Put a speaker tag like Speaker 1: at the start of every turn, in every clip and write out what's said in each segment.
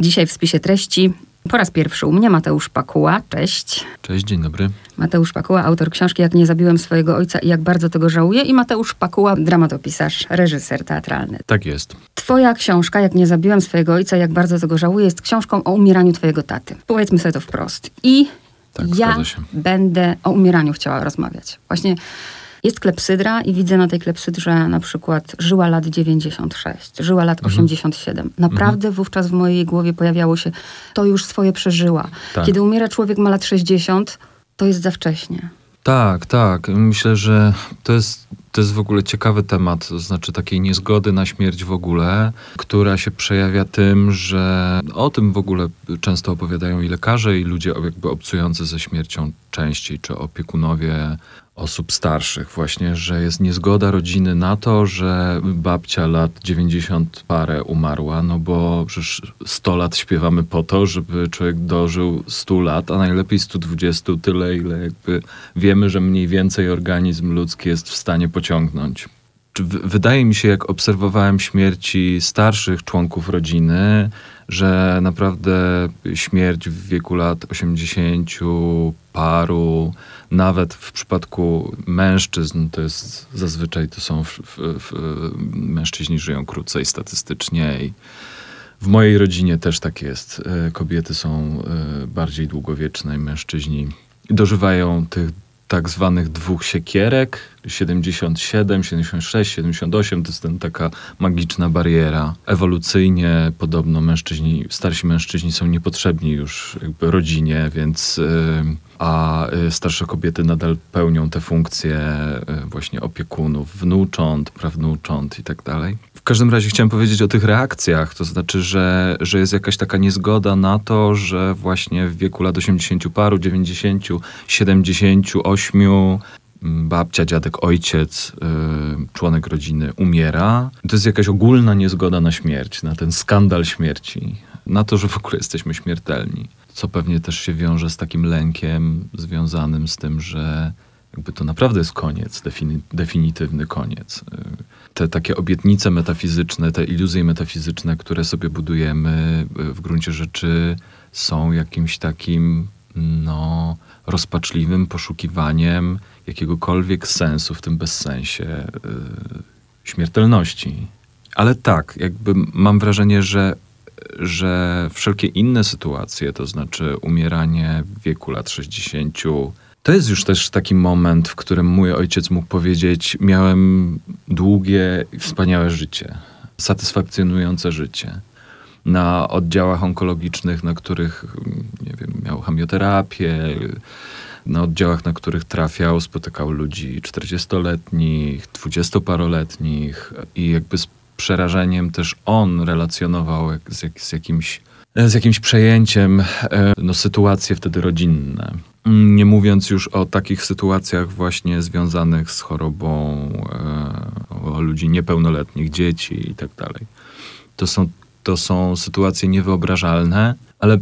Speaker 1: Dzisiaj w spisie treści po raz pierwszy u mnie Mateusz Pakuła. Cześć.
Speaker 2: Cześć, dzień dobry.
Speaker 1: Mateusz Pakuła, autor książki Jak nie zabiłem swojego ojca i jak bardzo tego żałuję. I Mateusz Pakuła, dramatopisarz, reżyser teatralny.
Speaker 2: Tak jest.
Speaker 1: Twoja książka Jak nie zabiłem swojego ojca i jak bardzo tego żałuję jest książką o umieraniu twojego taty. Powiedzmy sobie to wprost. I
Speaker 2: Tak,
Speaker 1: ja będę o umieraniu chciała rozmawiać. Właśnie jest klepsydra i widzę na tej klepsydrze na przykład żyła lat 96, żyła lat 87. Naprawdę wówczas w mojej głowie pojawiało się, to już swoje przeżyła.
Speaker 2: Tak.
Speaker 1: Kiedy umiera człowiek ma lat 60, to jest za wcześnie.
Speaker 2: Tak, tak. Myślę, że to jest, to jest w ogóle ciekawy temat, to znaczy takiej niezgody na śmierć w ogóle, która się przejawia tym, że o tym w ogóle często opowiadają i lekarze, i ludzie jakby obcujący ze śmiercią częściej, czy opiekunowie osób starszych właśnie, że jest niezgoda rodziny na to, że babcia lat 90 parę umarła, no bo przecież 100 lat śpiewamy po to, żeby człowiek dożył 100 lat, a najlepiej 120, tyle ile jakby wiemy, że mniej więcej organizm ludzki jest w stanie pociągnąć. Wydaje mi się, jak obserwowałem śmierci starszych członków rodziny, że naprawdę śmierć w wieku lat 80 paru, nawet w przypadku mężczyzn, to jest zazwyczaj to są w, w, w, mężczyźni żyją krócej statystycznie i w mojej rodzinie też tak jest. E, Kobiety są e, bardziej długowieczne i mężczyźni dożywają tych tak zwanych dwóch siekierek 77, 76, 78 to jest ten taka magiczna bariera. Ewolucyjnie podobno mężczyźni, starsi mężczyźni są niepotrzebni już rodzinie, więc y, a y, starsze kobiety nadal pełnią te funkcje y, właśnie opiekunów, wnucząt, prawnucząt i tak dalej. W każdym razie chciałem powiedzieć o tych reakcjach, to znaczy, że, że jest jakaś taka niezgoda na to, że właśnie w wieku lat 80 paru, 90, 78 mm, babcia, dziadek, ojciec, y, członek rodziny umiera. To jest jakaś ogólna niezgoda na śmierć, na ten skandal śmierci, na to, że w ogóle jesteśmy śmiertelni. Co pewnie też się wiąże z takim lękiem związanym z tym, że jakby to naprawdę jest koniec, defini- definitywny koniec. Y, Te takie obietnice metafizyczne, te iluzje metafizyczne, które sobie budujemy, y, w gruncie rzeczy są jakimś takim, no, rozpaczliwym poszukiwaniem jakiegokolwiek sensu w tym bezsensie y, śmiertelności. Ale tak, jakby mam wrażenie, że, że wszelkie inne sytuacje, to znaczy umieranie w wieku lat 60, to jest już też taki moment, w którym mój ojciec mógł powiedzieć: Miałem długie i wspaniałe życie, satysfakcjonujące życie. Na oddziałach onkologicznych, na których nie wiem, miał chemioterapię, na oddziałach, na których trafiał, spotykał ludzi 40-letnich, 20-paroletnich i jakby z przerażeniem też on relacjonował z, jak, z, jakimś, z jakimś przejęciem e, no, sytuacje wtedy rodzinne. Mm, Nie mówiąc już o takich sytuacjach właśnie związanych z chorobą e, ludzi niepełnoletnich, dzieci i tak dalej. To są, to są sytuacje niewyobrażalne, ale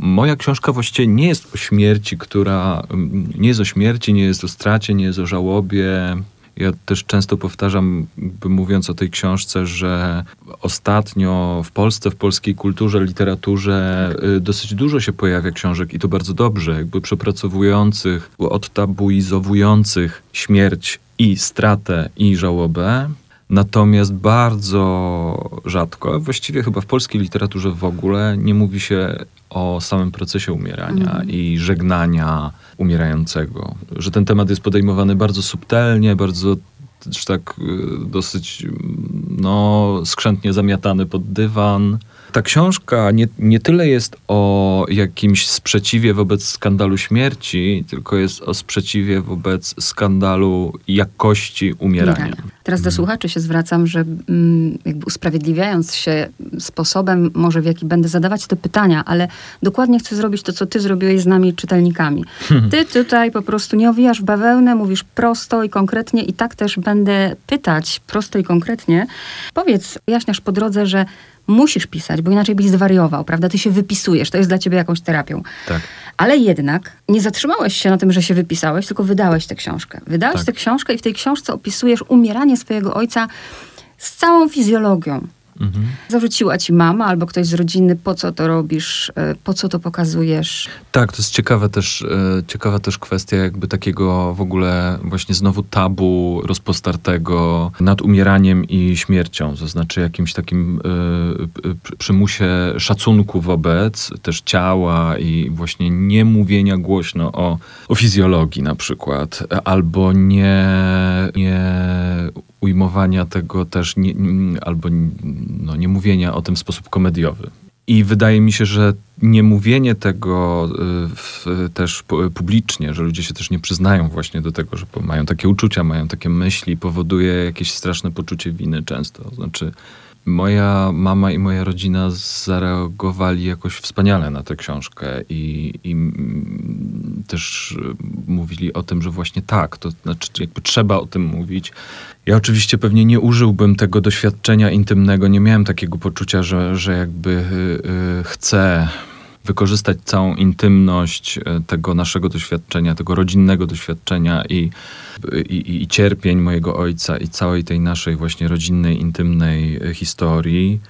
Speaker 2: moja książka właściwie nie jest o śmierci, która mm, nie jest o śmierci, nie jest o stracie, nie jest o żałobie. Ja też często powtarzam, mówiąc o tej książce, że ostatnio w Polsce, w polskiej kulturze, literaturze y, dosyć dużo się pojawia książek i to bardzo dobrze, jakby przepracowujących, odtabuizowujących śmierć i stratę i żałobę. Natomiast bardzo rzadko, właściwie chyba w polskiej literaturze w ogóle, nie mówi się o samym procesie umierania
Speaker 1: Mhm.
Speaker 2: i żegnania umierającego. Że ten temat jest podejmowany bardzo subtelnie, bardzo też tak y, dosyć mm, no, skrzętnie zamiatany pod dywan. Ta książka nie, nie tyle jest o jakimś sprzeciwie wobec skandalu śmierci, tylko jest o sprzeciwie wobec skandalu jakości umierania.
Speaker 1: Umierania. Teraz
Speaker 2: Mhm.
Speaker 1: do słuchaczy się zwracam, że mm, jakby usprawiedliwiając się sposobem, może w jaki będę zadawać te pytania, ale dokładnie chcę zrobić to, co ty zrobiłeś z nami, czytelnikami. Ty tutaj po prostu nie owijasz bawełnę, mówisz prosto i konkretnie i tak też będę pytać prosto i konkretnie. Powiedz, jaśniasz po drodze, że musisz pisać, bo inaczej byś zwariował, prawda? Ty się wypisujesz, to jest dla ciebie jakąś terapią.
Speaker 2: Tak.
Speaker 1: Ale jednak nie zatrzymałeś się na tym, że się wypisałeś, tylko wydałeś tę książkę. Wydałeś
Speaker 2: Tak.
Speaker 1: tę książkę i w tej książce opisujesz umieranie swojego ojca z całą fizjologią. Mhm. Zarzuciła ci mama albo ktoś z rodziny, po co to robisz, e, po co to pokazujesz?
Speaker 2: Tak, to jest ciekawe też, e, ciekawa też kwestia jakby takiego w ogóle właśnie znowu tabu rozpostartego nad umieraniem i śmiercią, to znaczy jakimś takim y, przymusie szacunku wobec też ciała i właśnie nie mówienia głośno o, o fizjologii na przykład, albo nie, nie ujmowania tego też, nie, albo no, nie mówienia o tym w sposób komediowy. I wydaje mi się, że nie mówienie tego y, w, też publicznie, że ludzie się też nie przyznają właśnie do tego, że mają takie uczucia, mają takie myśli, powoduje jakieś straszne poczucie winy często. Znaczy, moja mama i moja rodzina zareagowali jakoś wspaniale na tę książkę i, i też mówili o tym, że właśnie tak, to znaczy jakby trzeba o tym mówić. Ja oczywiście pewnie nie użyłbym tego doświadczenia intymnego, nie miałem takiego poczucia, że, że jakby yy, chcę wykorzystać całą intymność e, tego naszego doświadczenia, tego rodzinnego doświadczenia i, i, i cierpień mojego ojca i całej tej naszej właśnie rodzinnej, intymnej e, historii.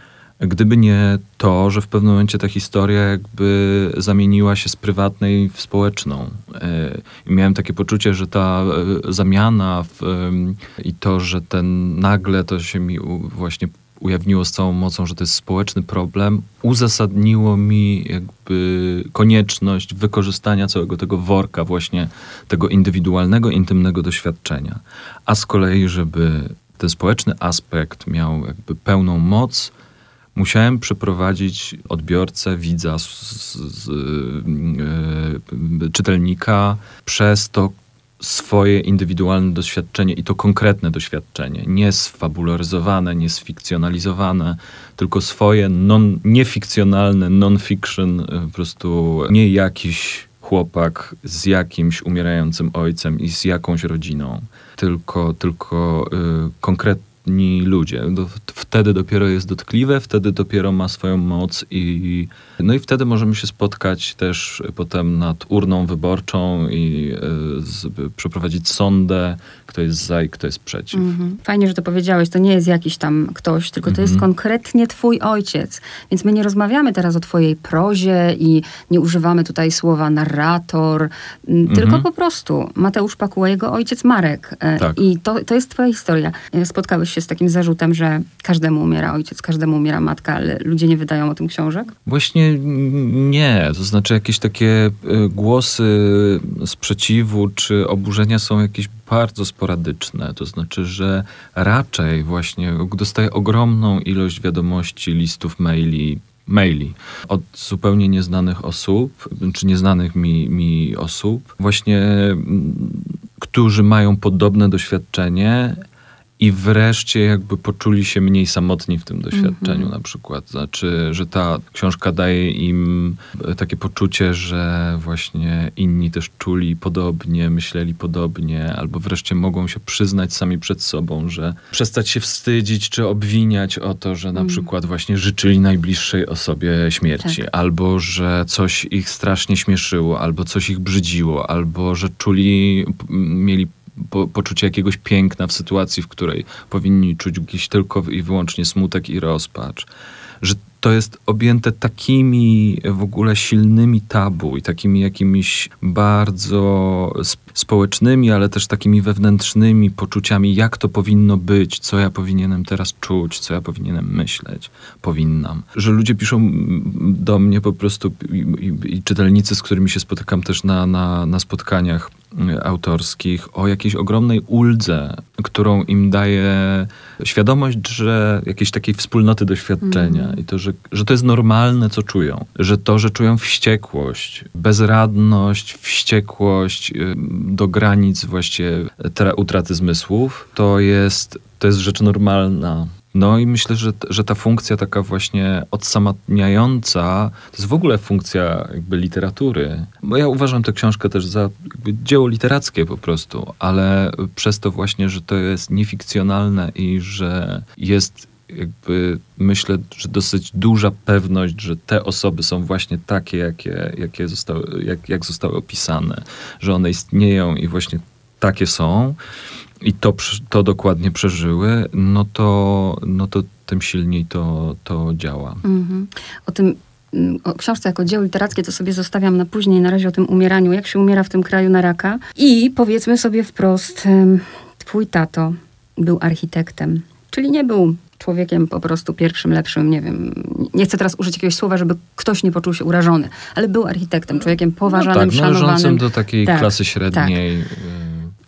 Speaker 2: Gdyby nie to, że w pewnym momencie ta historia jakby zamieniła się z prywatnej w społeczną. E, I miałem takie poczucie, że ta zamiana w, i to, że ten nagle to się mi właśnie ujawniło z całą mocą, że to jest społeczny problem, uzasadniło mi jakby konieczność wykorzystania całego tego worka właśnie tego indywidualnego, intymnego doświadczenia. A z kolei, żeby ten społeczny aspekt miał jakby pełną moc, musiałem przeprowadzić odbiorcę, widza, z, z, z, yy, czytelnika przez to swoje indywidualne doświadczenie i to konkretne doświadczenie, nie sfabularyzowane, nie sfikcjonalizowane, tylko swoje non, niefikcjonalne, non-fiction, y, po prostu nie jakiś chłopak z jakimś umierającym ojcem i z jakąś rodziną, tylko, tylko y, konkretne ni ludzie. Wtedy dopiero jest dotkliwe, wtedy dopiero ma swoją moc i no i wtedy możemy się spotkać też potem nad urną wyborczą i e, z, przeprowadzić sondę, kto jest za i kto jest przeciw. Mhm.
Speaker 1: Fajnie, że to powiedziałeś. To nie jest jakiś tam ktoś, tylko to jest mhm. konkretnie twój ojciec. Więc my nie rozmawiamy teraz o twojej prozie i nie używamy tutaj słowa narrator, tylko mhm. po prostu Mateusz Pakuła, jego ojciec Marek. E, tak. I to, to jest twoja historia. E, spotkałeś się z takim zarzutem, że każdemu umiera ojciec, każdemu umiera matka, ale ludzie nie wydają o tym książek?
Speaker 2: Właśnie nie. To znaczy jakieś takie e, głosy sprzeciwu czy oburzenia są jakieś bardzo sporadyczne. To znaczy, że raczej właśnie dostaję ogromną ilość wiadomości, listów, maili, maili od zupełnie nieznanych osób, czy nieznanych mi, mi osób, właśnie, którzy mają podobne doświadczenie i wreszcie jakby poczuli się mniej samotni w tym doświadczeniu mm -hmm. na przykład. Znaczy, że ta książka daje im takie poczucie, że właśnie inni też czuli podobnie, myśleli podobnie, albo wreszcie mogą się przyznać sami przed sobą, że przestać się wstydzić czy obwiniać o to, że na mm. przykład właśnie życzyli najbliższej osobie śmierci, tak. albo że coś ich strasznie śmieszyło, albo coś ich brzydziło, albo że czuli, mieli po, poczucie jakiegoś piękna w sytuacji, w której powinni czuć gdzieś tylko i wyłącznie smutek i rozpacz. Że to jest objęte takimi w ogóle silnymi tabu i takimi jakimiś bardzo społecznymi, ale też takimi wewnętrznymi poczuciami, jak to powinno być, co ja powinienem teraz czuć, co ja powinienem myśleć, powinnam. Że ludzie piszą do mnie po prostu i, i, i czytelnicy, z którymi się spotykam też na, na, na spotkaniach autorskich, o jakiejś ogromnej uldze, którą im daje świadomość, że jakiejś takiej wspólnoty doświadczenia mm. i to, że, że to jest normalne, co czują. Że to, że czują wściekłość, bezradność, wściekłość y, do granic właściwie utraty zmysłów, to jest, to jest rzecz normalna. No i myślę, że, że ta funkcja taka właśnie odsamotniająca, to jest w ogóle funkcja jakby literatury. Bo ja uważam tę książkę też za dzieło literackie po prostu, ale przez to właśnie, że to jest niefikcjonalne i że jest jakby myślę, że dosyć duża pewność, że te osoby są właśnie takie, jakie, jakie zostały, jak, jak zostały opisane, że one istnieją i właśnie takie są i to, to dokładnie przeżyły, no to, no to tym silniej to, to działa.
Speaker 1: Mhm. O tym mm, o książce jako dzieło literackie to sobie zostawiam na później, na razie o tym umieraniu, jak się umiera w tym kraju na raka. I powiedzmy sobie wprost, twój tato był architektem, czyli nie był człowiekiem po prostu pierwszym, lepszym, nie wiem, nie chcę teraz użyć jakiegoś słowa, żeby ktoś nie poczuł się urażony, ale był architektem, człowiekiem poważanym,
Speaker 2: no tak, należącym
Speaker 1: szanowanym.
Speaker 2: do takiej
Speaker 1: Tak,
Speaker 2: klasy średniej. y,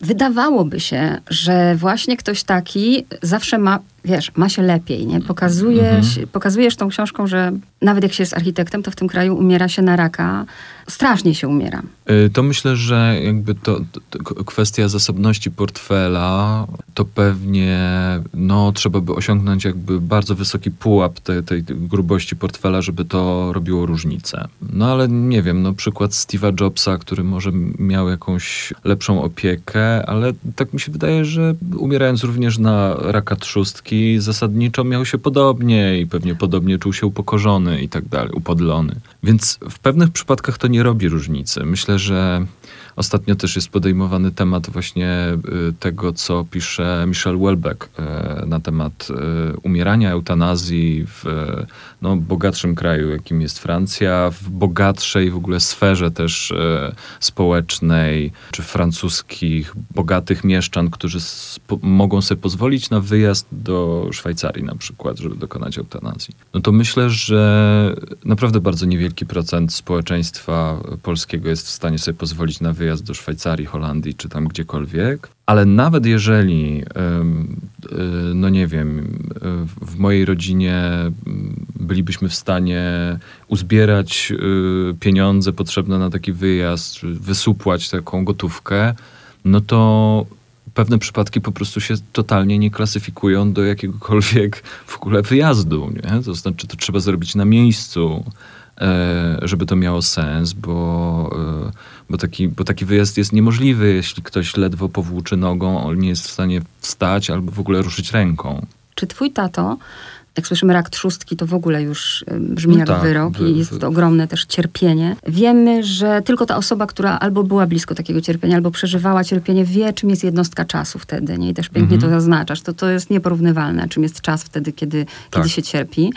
Speaker 1: Wydawałoby się, że właśnie ktoś taki zawsze ma, wiesz, ma się lepiej, nie? Pokazuje,
Speaker 2: Mhm.
Speaker 1: pokazujesz tą książką, że nawet jak się jest architektem, to w tym kraju umiera się na raka. Strasznie się umiera.
Speaker 2: Y, To myślę, że jakby to, to kwestia zasobności portfela, to pewnie no, trzeba by osiągnąć jakby bardzo wysoki pułap tej, tej grubości portfela, żeby to robiło różnicę. No ale nie wiem, no przykład Steve'a Jobsa, który może miał jakąś lepszą opiekę, ale tak mi się wydaje, że umierając również na raka trzustki, zasadniczo miał się podobnie i pewnie podobnie czuł się upokorzony i tak dalej, upodlony. Więc w pewnych przypadkach to nie robi różnicy. Myślę, że ostatnio też jest podejmowany temat właśnie y, tego, co pisze Michel Welbeck y, na temat y, umierania, eutanazji w no, bogatszym kraju, jakim jest Francja, w bogatszej w ogóle sferze też społecznej, czy francuskich bogatych mieszczan, którzy mogą sobie pozwolić na wyjazd do Szwajcarii na przykład, żeby dokonać eutanazji. No to myślę, że naprawdę bardzo niewielki procent społeczeństwa polskiego jest w stanie sobie pozwolić na wyjazd do Szwajcarii, Holandii czy tam gdziekolwiek. Ale nawet jeżeli, y, no nie wiem, w mojej rodzinie mm, bylibyśmy w stanie uzbierać y, pieniądze potrzebne na taki wyjazd, wysupłać taką gotówkę, no to pewne przypadki po prostu się totalnie nie klasyfikują do jakiegokolwiek w ogóle wyjazdu. Nie? To znaczy, to trzeba zrobić na miejscu, e, żeby to miało sens, bo, e, bo, taki, bo taki wyjazd jest niemożliwy, jeśli ktoś ledwo powłóczy nogą, nie jest w stanie wstać albo w ogóle ruszyć ręką.
Speaker 1: Czy twój tato, jak słyszymy rak trzustki, to w ogóle już brzmi
Speaker 2: No
Speaker 1: jak
Speaker 2: tak,
Speaker 1: wyrok
Speaker 2: wy-
Speaker 1: i jest to ogromne też cierpienie. Wiemy, że tylko ta osoba, która albo była blisko takiego cierpienia, albo przeżywała cierpienie, wie, czym jest jednostka czasu wtedy. Nie? I też pięknie
Speaker 2: Mhm.
Speaker 1: to zaznaczasz. To, to jest nieporównywalne, czym jest czas wtedy, kiedy,
Speaker 2: Tak.
Speaker 1: kiedy się cierpi.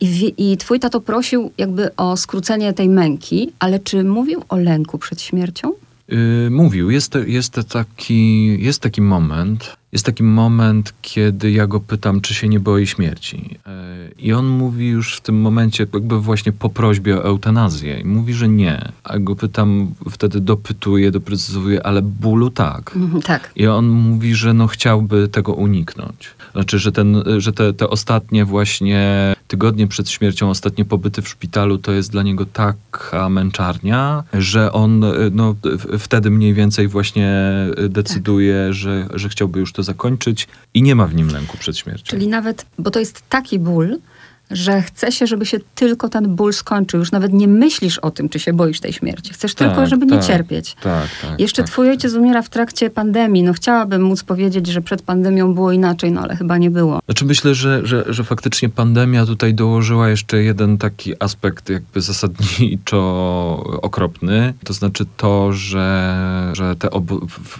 Speaker 1: I, I twój tato prosił jakby o skrócenie tej męki, ale czy mówił o lęku przed śmiercią?
Speaker 2: Yy, mówił, jest, jest, taki, jest taki moment, jest taki moment, kiedy ja go pytam, czy się nie boi śmierci. Yy, I on mówi już w tym momencie, jakby właśnie po prośbie o eutanazję. I mówi, że nie. A go pytam, wtedy dopytuję, doprecyzowuję, ale bólu tak.
Speaker 1: Mhm, tak.
Speaker 2: I on mówi, że no chciałby tego uniknąć. Znaczy, że, ten, że te, te ostatnie właśnie tygodnie przed śmiercią, ostatnie pobyty w szpitalu, to jest dla niego taka męczarnia, że on y, no, wtedy mniej więcej właśnie y, decyduje, że, że chciałby już to zakończyć i nie ma w nim lęku przed śmiercią.
Speaker 1: Czyli nawet, bo to jest taki ból, że chce się, żeby się tylko ten ból skończył. Już nawet nie myślisz o tym, czy się boisz tej śmierci. Chcesz
Speaker 2: Tak,
Speaker 1: tylko, żeby nie
Speaker 2: tak,
Speaker 1: cierpieć.
Speaker 2: Tak, tak.
Speaker 1: Jeszcze
Speaker 2: tak.
Speaker 1: twój ojciec umiera w trakcie pandemii. No chciałabym móc powiedzieć, że przed pandemią było inaczej, no ale chyba nie było.
Speaker 2: Znaczy myślę, że, że, że faktycznie pandemia tutaj dołożyła jeszcze jeden taki aspekt jakby zasadniczo okropny. To znaczy to, że, że te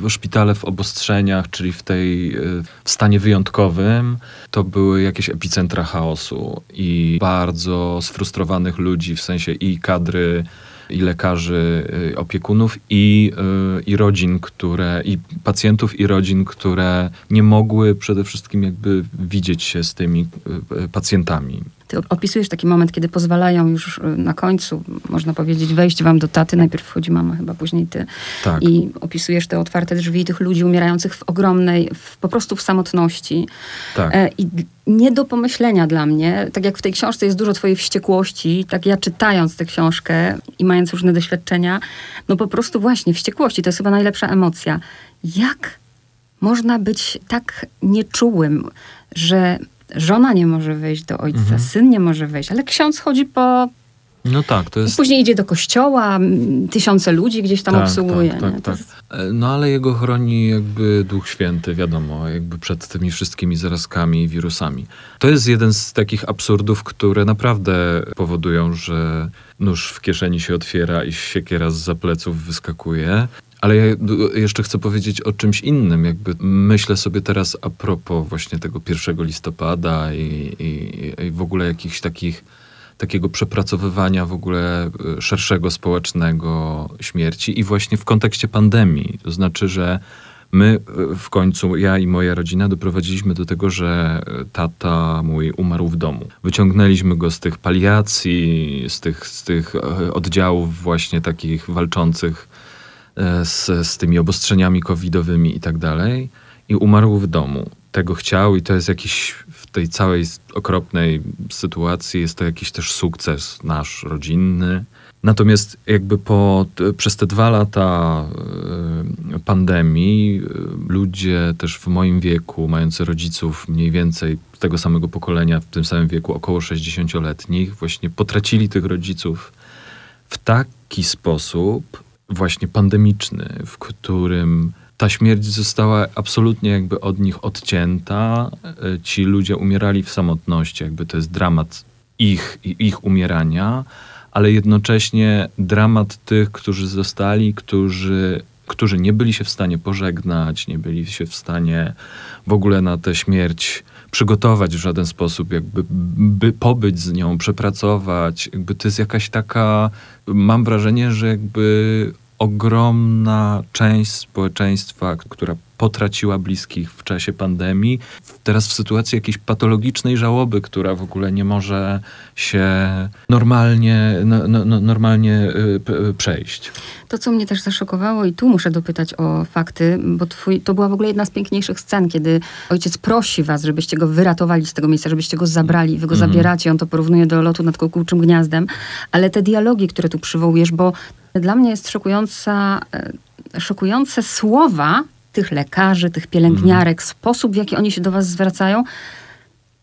Speaker 2: w szpitale w obostrzeniach, czyli w tej y, w stanie wyjątkowym, to były jakieś epicentra chaosu i bardzo sfrustrowanych ludzi, w sensie i kadry, i lekarzy, y, opiekunów, i, y, i rodzin, które, i pacjentów, i rodzin, które nie mogły przede wszystkim jakby widzieć się z tymi y, y, pacjentami.
Speaker 1: Ty opisujesz taki moment, kiedy pozwalają już y, na końcu, można powiedzieć, wejść wam do taty. Najpierw wchodzi mama, chyba później ty.
Speaker 2: Tak.
Speaker 1: I opisujesz te otwarte drzwi tych ludzi umierających w ogromnej, w, po prostu w samotności.
Speaker 2: tak.
Speaker 1: E, I nie do pomyślenia dla mnie, tak jak w tej książce jest dużo twojej wściekłości, tak ja czytając tę książkę i mając różne doświadczenia, no po prostu właśnie wściekłości to jest chyba najlepsza emocja. Jak można być tak nieczułym, że żona nie może wejść do ojca,
Speaker 2: Mhm.
Speaker 1: syn nie może wejść, ale ksiądz chodzi po...
Speaker 2: No tak, to jest...
Speaker 1: Później idzie do kościoła, tysiące ludzi gdzieś tam
Speaker 2: Tak,
Speaker 1: obsługuje.
Speaker 2: tak, tak, tak.
Speaker 1: jest-
Speaker 2: E, No ale jego chroni jakby Duch Święty, wiadomo, jakby przed tymi wszystkimi zarazkami i wirusami. To jest jeden z takich absurdów, które naprawdę powodują, że nóż w kieszeni się otwiera i siekiera z pleców wyskakuje. Ale ja jeszcze chcę powiedzieć o czymś innym. Jakby myślę sobie teraz a propos właśnie tego 1 listopada i, i, i w ogóle jakichś takich takiego przepracowywania w ogóle e, szerszego społecznego śmierci i właśnie w kontekście pandemii. To znaczy, że my e, w końcu, ja i moja rodzina, doprowadziliśmy do tego, że e, tata mój umarł w domu. Wyciągnęliśmy go z tych paliacji, z tych, z tych oddziałów właśnie takich walczących z, z tymi obostrzeniami covidowymi i tak dalej i umarł w domu. Tego chciał i to jest jakiś tej całej okropnej sytuacji jest to jakiś też sukces nasz rodzinny. Natomiast jakby po, przez te dwa lata e, pandemii e, ludzie też w moim wieku, mający rodziców mniej więcej tego samego pokolenia, w tym samym wieku, około 60-letnich, właśnie potracili tych rodziców w taki sposób właśnie pandemiczny, w którym ta śmierć została absolutnie jakby od nich odcięta. E, ci ludzie umierali w samotności, jakby to jest dramat ich i ich umierania, ale jednocześnie dramat tych, którzy zostali, którzy, którzy nie byli się w stanie pożegnać, nie byli się w stanie w ogóle na tę śmierć przygotować w żaden sposób, jakby by pobyć z nią, przepracować. Jakby to jest jakaś taka, mam wrażenie, że jakby ogromna część społeczeństwa, która potraciła bliskich w czasie pandemii, teraz w sytuacji jakiejś patologicznej żałoby, która w ogóle nie może się normalnie, no, no, no normalnie y, przejść.
Speaker 1: To, co mnie też zaszokowało, i tu muszę dopytać o fakty, bo twój, to była w ogóle jedna z piękniejszych scen, kiedy ojciec prosi was, żebyście go wyratowali z tego miejsca, żebyście go zabrali, wy go mm. zabieracie, on to porównuje do lotu nad kukułczym gniazdem, ale te dialogi, które tu przywołujesz, bo dla mnie jest szokująca, e, szokujące słowa tych lekarzy, tych pielęgniarek, mm. sposób, w jaki oni się do was zwracają,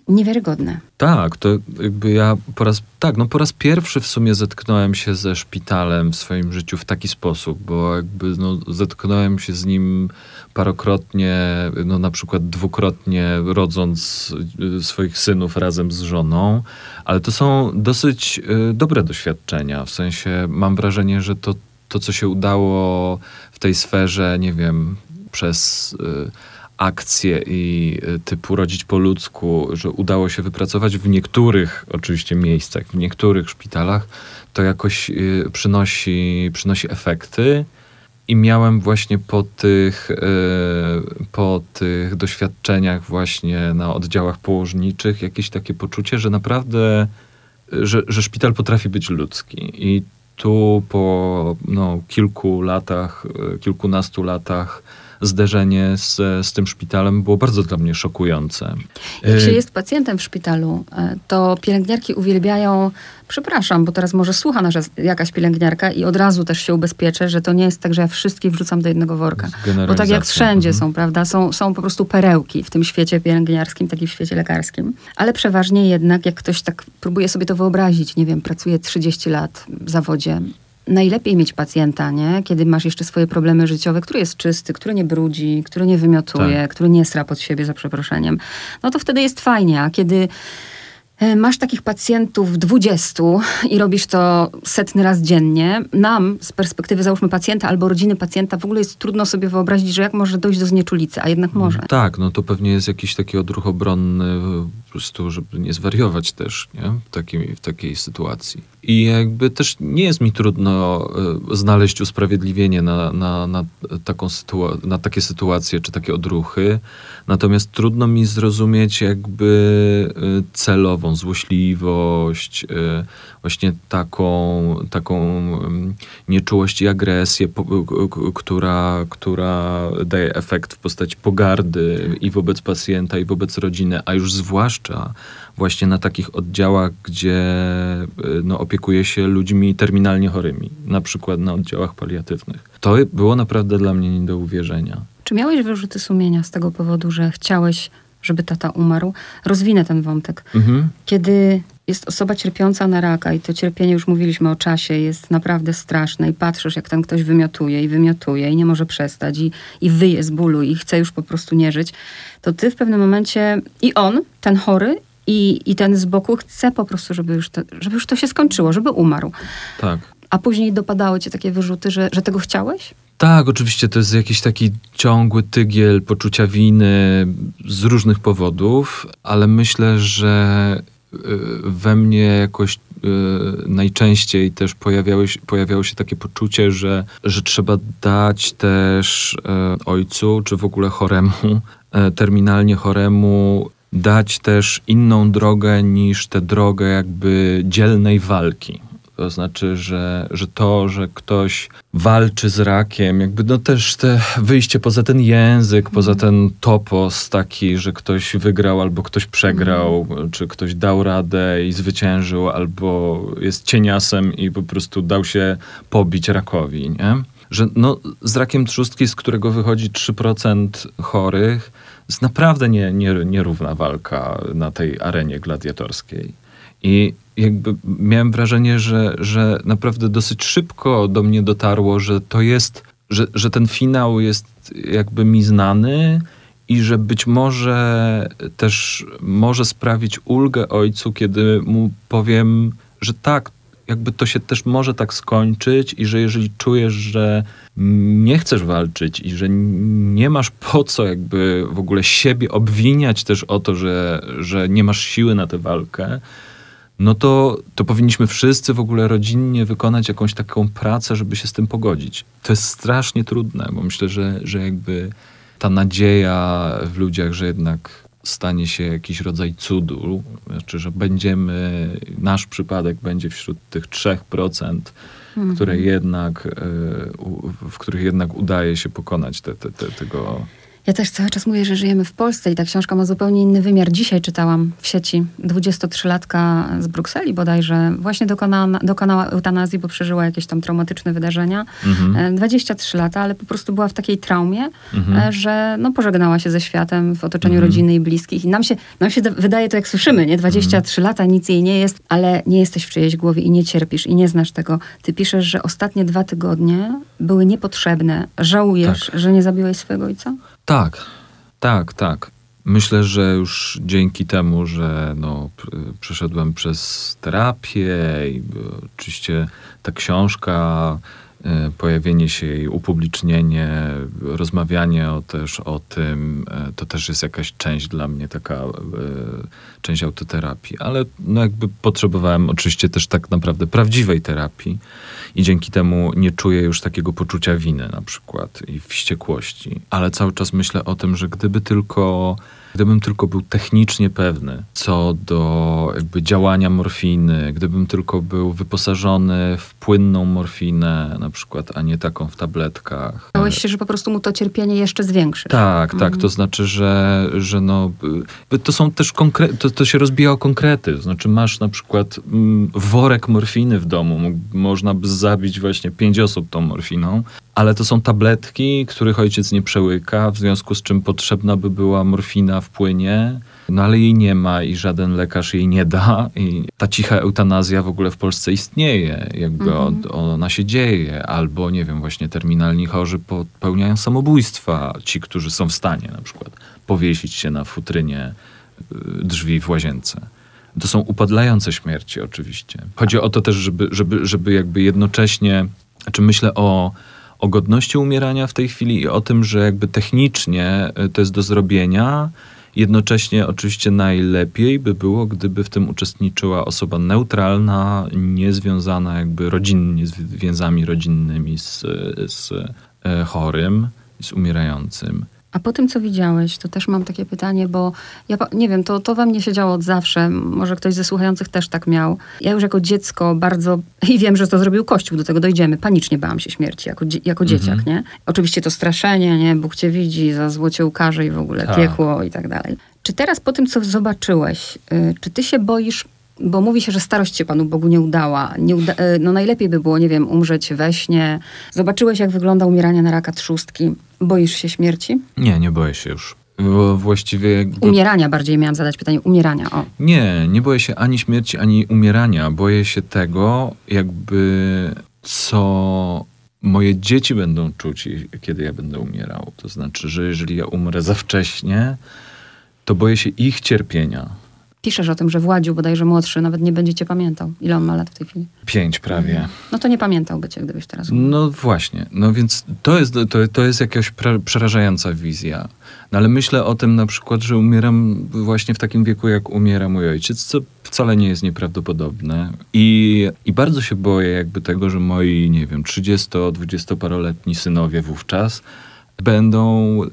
Speaker 1: niewiarygodne.
Speaker 2: Tak, to jakby ja po raz, tak, no po raz pierwszy w sumie zetknąłem się ze szpitalem w swoim życiu w taki sposób, bo jakby no, zetknąłem się z nim parokrotnie, no na przykład dwukrotnie rodząc y, swoich synów razem z żoną, ale to są dosyć y, dobre doświadczenia, w sensie mam wrażenie, że to, to co się udało w tej sferze, nie wiem, przez... Y, akcje i y, typu rodzić po ludzku, że udało się wypracować w niektórych oczywiście miejscach, w niektórych szpitalach, to jakoś y, przynosi, przynosi efekty. I miałem właśnie po tych, po tych doświadczeniach właśnie na oddziałach położniczych jakieś takie poczucie, że naprawdę, że, że szpital potrafi być ludzki. I tu po no, kilku latach, kilkunastu latach zderzenie z, z tym szpitalem było bardzo dla mnie szokujące.
Speaker 1: Jak się y, jest pacjentem w szpitalu, e, to pielęgniarki uwielbiają, przepraszam, bo teraz może słucha nasza jakaś pielęgniarka i od razu też się ubezpieczę, że to nie jest tak, że ja wszystkich wrzucam do jednego worka. Bo tak jak wszędzie mhm. są, prawda, są, są po prostu perełki w tym świecie pielęgniarskim, tak i w świecie lekarskim. Ale przeważnie jednak, jak ktoś tak próbuje sobie to wyobrazić, nie wiem, pracuje 30 lat w zawodzie, najlepiej mieć pacjenta, nie? kiedy masz jeszcze swoje problemy życiowe, który jest czysty, który nie brudzi, który nie wymiotuje, tak. który nie sra pod siebie za przeproszeniem, no to wtedy jest fajnie, a kiedy E, masz takich pacjentów 20 i robisz to setny raz dziennie. Nam, z perspektywy załóżmy pacjenta albo rodziny pacjenta, w ogóle jest trudno sobie wyobrazić, że jak może dojść do znieczulicy, a jednak może.
Speaker 2: Tak, no to pewnie jest jakiś taki odruch obronny po prostu, żeby nie zwariować też nie? W, takiej, w takiej sytuacji. I jakby też nie jest mi trudno e, znaleźć usprawiedliwienie na, na, na, taką sytua- na takie sytuacje czy takie odruchy. Natomiast trudno mi zrozumieć jakby y, celową złośliwość, y, właśnie taką, taką nieczułość i agresję, która, która daje efekt w postaci pogardy i wobec pacjenta, i wobec rodziny, a już zwłaszcza właśnie na takich oddziałach, gdzie no, opiekuje się ludźmi terminalnie chorymi, na przykład na oddziałach paliatywnych. To było naprawdę dla mnie nie do uwierzenia.
Speaker 1: Czy miałeś wyrzuty sumienia z tego powodu, że chciałeś, żeby tata umarł? Rozwinę ten wątek. Mhm. Kiedy jest osoba cierpiąca na raka i to cierpienie, już mówiliśmy o czasie, jest naprawdę straszne i patrzysz, jak ten ktoś wymiotuje i wymiotuje i nie może przestać i, i wyje z bólu i chce już po prostu nie żyć, to ty w pewnym momencie i on, ten chory i, i ten z boku chce po prostu, żeby już, to, żeby już to się skończyło, żeby umarł.
Speaker 2: Tak.
Speaker 1: A później dopadały cię takie wyrzuty, że, że tego chciałeś?
Speaker 2: Tak, oczywiście to jest jakiś taki ciągły tygiel poczucia winy z różnych powodów, ale myślę, że y, we mnie jakoś y, najczęściej też pojawiały się, pojawiało się takie poczucie, że, że trzeba dać też e, ojcu, czy w ogóle choremu, e, terminalnie choremu, dać też inną drogę niż tę drogę jakby dzielnej walki. To znaczy, że, że to, że ktoś walczy z rakiem, jakby no też te wyjście poza ten język, poza mhm. ten topos taki, że ktoś wygrał albo ktoś przegrał, mm. czy ktoś dał radę i zwyciężył, albo jest cieniasem i po prostu dał się pobić rakowi, nie? Że no, z rakiem trzustki, z którego wychodzi 3% chorych, jest naprawdę nie, nie, nierówna walka na tej arenie gladiatorskiej. I jakby miałem wrażenie, że, że naprawdę dosyć szybko do mnie dotarło, że to jest, że, że ten finał jest jakby mi znany i że być może też może sprawić ulgę ojcu, kiedy mu powiem, że tak, jakby to się też może tak skończyć i że jeżeli czujesz, że nie chcesz walczyć i że nie masz po co jakby w ogóle siebie obwiniać też o to, że, że nie masz siły na tę walkę, no to, to powinniśmy wszyscy w ogóle rodzinnie wykonać jakąś taką pracę, żeby się z tym pogodzić. To jest strasznie trudne, bo myślę, że, że jakby ta nadzieja w ludziach, że jednak stanie się jakiś rodzaj cudu, znaczy, że będziemy, nasz przypadek będzie wśród tych 3%, mhm. które jednak, e, w których jednak udaje się pokonać te, te, te, tego
Speaker 1: ja też cały czas mówię, że żyjemy w Polsce i ta książka ma zupełnie inny wymiar. Dzisiaj czytałam w sieci 23-latka z Brukseli bodajże. Właśnie dokonała, dokonała eutanazji, bo przeżyła jakieś tam traumatyczne wydarzenia. Mhm. 23 e, lata, ale po prostu była w takiej traumie, mhm. E, że no, pożegnała się ze światem w otoczeniu mhm. rodziny i bliskich. I nam się, nam się wydaje to, jak słyszymy, nie? 23 mhm. lata, nic jej nie jest, ale nie jesteś w czyjejś głowie i nie cierpisz i nie znasz tego. Ty piszesz, że ostatnie dwa tygodnie były niepotrzebne. Żałujesz, tak. że nie zabiłeś swojego ojca?
Speaker 2: Tak, tak, tak. Myślę, że już dzięki temu, że no, przeszedłem przez terapię i oczywiście ta książka, e, pojawienie się jej, upublicznienie, rozmawianie o, też o tym, e, to też jest jakaś część dla mnie, taka e, część autoterapii. Ale no jakby potrzebowałem oczywiście też tak naprawdę prawdziwej terapii i dzięki temu nie czuję już takiego poczucia winy na przykład i wściekłości. Ale cały czas myślę o tym, że gdyby tylko Gdybym tylko był technicznie pewny co do jakby działania morfiny, gdybym tylko był wyposażony w płynną morfinę na przykład, a nie taką w tabletkach.
Speaker 1: Bałeś się, że po prostu mu to cierpienie jeszcze zwiększy.
Speaker 2: Tak, tak. Mhm. To znaczy, że, że no, to są też konkrety, to, to się rozbija o konkrety. To znaczy masz na przykład mm, worek morfiny w domu. Można by zabić właśnie pięć osób tą morfiną, ale to są tabletki, których ojciec nie przełyka, w związku z czym potrzebna by była morfina w płynie, no ale jej nie ma i żaden lekarz jej nie da. I ta cicha eutanazja w ogóle w Polsce istnieje, jakby mhm. ona się dzieje, albo nie wiem, właśnie terminalni chorzy popełniają samobójstwa, ci, którzy są w stanie na przykład powiesić się na futrynie y, drzwi w łazience. To są upadlające śmierci oczywiście. Chodzi o to też, żeby, żeby, żeby jakby jednocześnie, znaczy myślę o o godności umierania w tej chwili i o tym, że jakby technicznie y, to jest do zrobienia. Jednocześnie oczywiście najlepiej by było, gdyby w tym uczestniczyła osoba neutralna, niezwiązana jakby rodzinnie, z więzami rodzinnymi z, z e, chorym, z umierającym.
Speaker 1: A po tym, co widziałeś, to też mam takie pytanie, bo ja nie wiem, to, to we mnie się działo od zawsze. Może ktoś ze słuchających też tak miał. Ja już jako dziecko bardzo, i wiem, że to zrobił Kościół, do tego dojdziemy, panicznie bałam się śmierci jako, jako mhm. dzieciak, nie? Oczywiście to straszenie, nie? Bóg cię widzi, za złocie ukaże i w ogóle tak. piekło i tak dalej. Czy teraz po tym, co zobaczyłeś, y, czy ty się boisz bo mówi się, że starość się Panu Bogu nie udała. Nie uda y, no najlepiej by było, nie wiem, umrzeć we śnie. Zobaczyłeś, jak wygląda umieranie na raka trzustki. Boisz się śmierci?
Speaker 2: Nie, nie boję się już. Bo właściwie...
Speaker 1: Umierania bardziej miałam zadać pytanie. Umierania, o.
Speaker 2: Nie, nie boję się ani śmierci, ani umierania. Boję się tego, jakby co moje dzieci będą czuć, kiedy ja będę umierał. To znaczy, że jeżeli ja umrę za wcześnie, to boję się ich cierpienia
Speaker 1: piszesz o tym, że Władziu, bodajże młodszy, nawet nie będzie cię pamiętał. Ile on ma lat w tej chwili?
Speaker 2: Pięć prawie.
Speaker 1: No to nie pamiętałby cię, gdybyś teraz...
Speaker 2: No właśnie. No więc to jest, to, to jest jakaś przerażająca wizja. No ale myślę o tym na przykład, że umieram właśnie w takim wieku, jak umiera mój ojciec, co wcale nie jest nieprawdopodobne. I, i bardzo się boję jakby tego, że moi, nie wiem, 30-20-paroletni synowie wówczas będą y,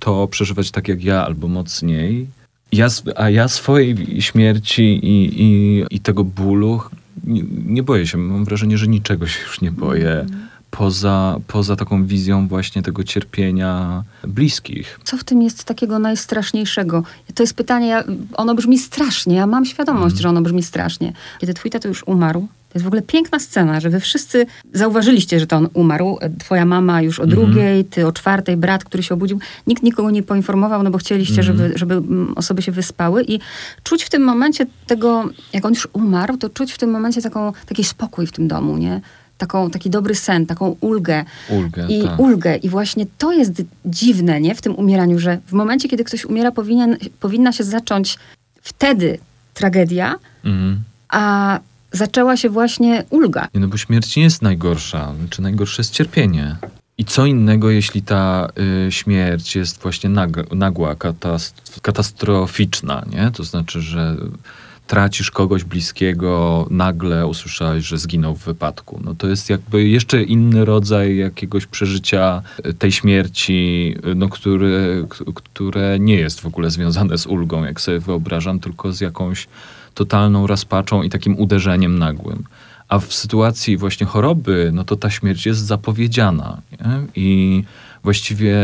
Speaker 2: to przeżywać tak jak ja, albo mocniej. Ja, a ja swojej śmierci i, i, i tego bólu nie, nie, boję się. Mam wrażenie, że niczego się już nie boję. Mm. Poza, poza taką wizją właśnie tego cierpienia bliskich.
Speaker 1: Co w tym jest takiego najstraszniejszego? To jest pytanie, ono brzmi strasznie. Ja mam świadomość, mm. że ono brzmi strasznie. Kiedy twój tato już umarł, jest w ogóle piękna scena, że wy wszyscy zauważyliście, że to on umarł. Twoja mama już o mhm. drugiej, ty o czwartej, brat, który się obudził. Nikt nikogo nie poinformował, no bo chcieliście, mm żeby, żeby mm, osoby się wyspały. I czuć w tym momencie tego, jak on już umarł, to czuć w tym momencie taką, taki spokój w tym domu, nie? Taką, taki dobry sen, taką ulgę.
Speaker 2: Ulgę,
Speaker 1: I
Speaker 2: tak.
Speaker 1: ulgę. I właśnie to jest dziwne, nie? W tym umieraniu, że w momencie, kiedy ktoś umiera, powinien, powinna się zacząć wtedy tragedia, mm. a zaczęła się właśnie ulga.
Speaker 2: No bo śmierć nie jest najgorsza, czy najgorsze jest cierpienie. I co innego, jeśli ta y, śmierć jest właśnie nag, nagła, katast katastroficzna, nie? To znaczy, że tracisz kogoś bliskiego, nagle usłyszałeś, że zginął w wypadku. No to jest jakby jeszcze inny rodzaj jakiegoś przeżycia y, tej śmierci, y, no, który, które nie jest w ogóle związane z ulgą, jak sobie wyobrażam, tylko z jakąś totalną rozpaczą i takim uderzeniem nagłym. A w sytuacji właśnie choroby, no to ta śmierć jest zapowiedziana. Nie? I właściwie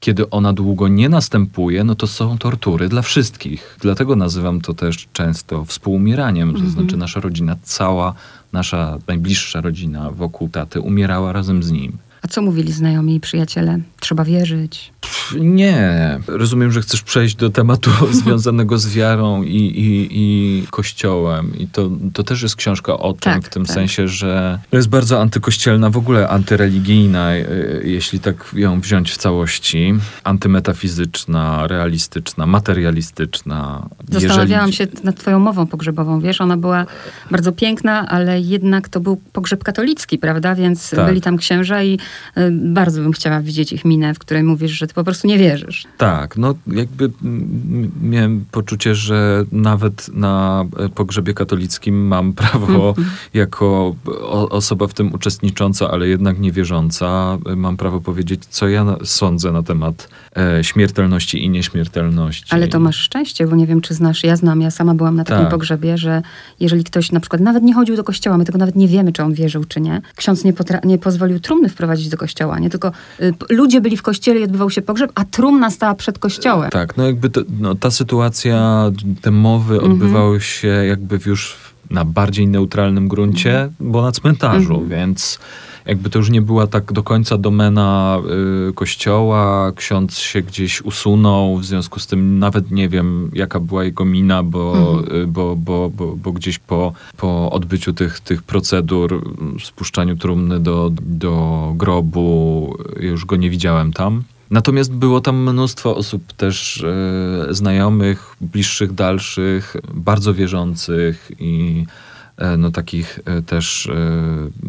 Speaker 2: kiedy ona długo nie następuje, no to są tortury dla wszystkich. Dlatego nazywam to też często współumieraniem. To mm -hmm. znaczy nasza rodzina, cała nasza najbliższa rodzina wokół taty umierała razem z nim.
Speaker 1: A co mówili znajomi i przyjaciele? Trzeba wierzyć.
Speaker 2: Nie. Rozumiem, że chcesz przejść do tematu związanego z wiarą i, i, i kościołem. I to, to też jest książka o tym, tak, w tym tak. sensie, że jest bardzo antykościelna, w ogóle antyreligijna, e, jeśli tak ją wziąć w całości. Antymetafizyczna, realistyczna, materialistyczna.
Speaker 1: Zastanawiałam Jeżeli... się nad twoją mową pogrzebową, wiesz? Ona była bardzo piękna, ale jednak to był pogrzeb katolicki, prawda? Więc tak. byli tam księża i bardzo bym chciała widzieć ich minę, w której mówisz, że ty po prostu nie wierzysz.
Speaker 2: Tak, no jakby miałem poczucie, że nawet na e, pogrzebie katolickim mam prawo -hmm. jako osoba w tym uczestnicząca, ale jednak niewierząca, e, mam prawo powiedzieć, co ja sądzę na temat e, śmiertelności i nieśmiertelności.
Speaker 1: Ale to masz szczęście, bo nie wiem, czy znasz, ja znam, ja sama byłam na takim tak. pogrzebie, że jeżeli ktoś na przykład nawet nie chodził do kościoła, my tego nawet nie wiemy, czy on wierzył, czy nie, ksiądz nie, nie pozwolił trumny wprowadzić do kościoła, nie tylko y, ludzie byli w kościele i odbywał się pogrzeb, a trumna stała przed kościołem.
Speaker 2: Tak, no jakby to, no, ta sytuacja, te mowy mhm. odbywały się jakby już na bardziej neutralnym gruncie, mhm. bo na cmentarzu, mhm. więc jakby to już nie była tak do końca domena y, kościoła, ksiądz się gdzieś usunął, w związku z tym nawet nie wiem, jaka była jego mina, bo, mhm. y, bo, bo, bo, bo, gdzieś po, po odbyciu tych, tych procedur, spuszczaniu trumny do, do grobu, już go nie widziałem tam. Natomiast było tam mnóstwo osób też e, znajomych, bliższych, dalszych, bardzo wierzących i no, takich e, też e,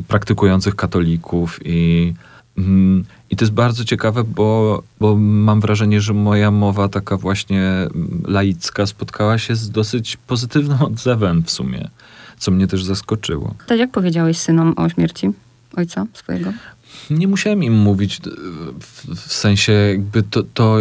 Speaker 2: praktykujących katolików i mm, i to jest bardzo ciekawe, bo, bo mam wrażenie, że moja mowa taka właśnie mm, laicka spotkała się z dosyć pozytywnym odzewem w sumie, co mnie też zaskoczyło.
Speaker 1: Tak jak powiedziałeś synom o śmierci ojca swojego?
Speaker 2: Nie musiałem im mówić, w sensie jakby to, to,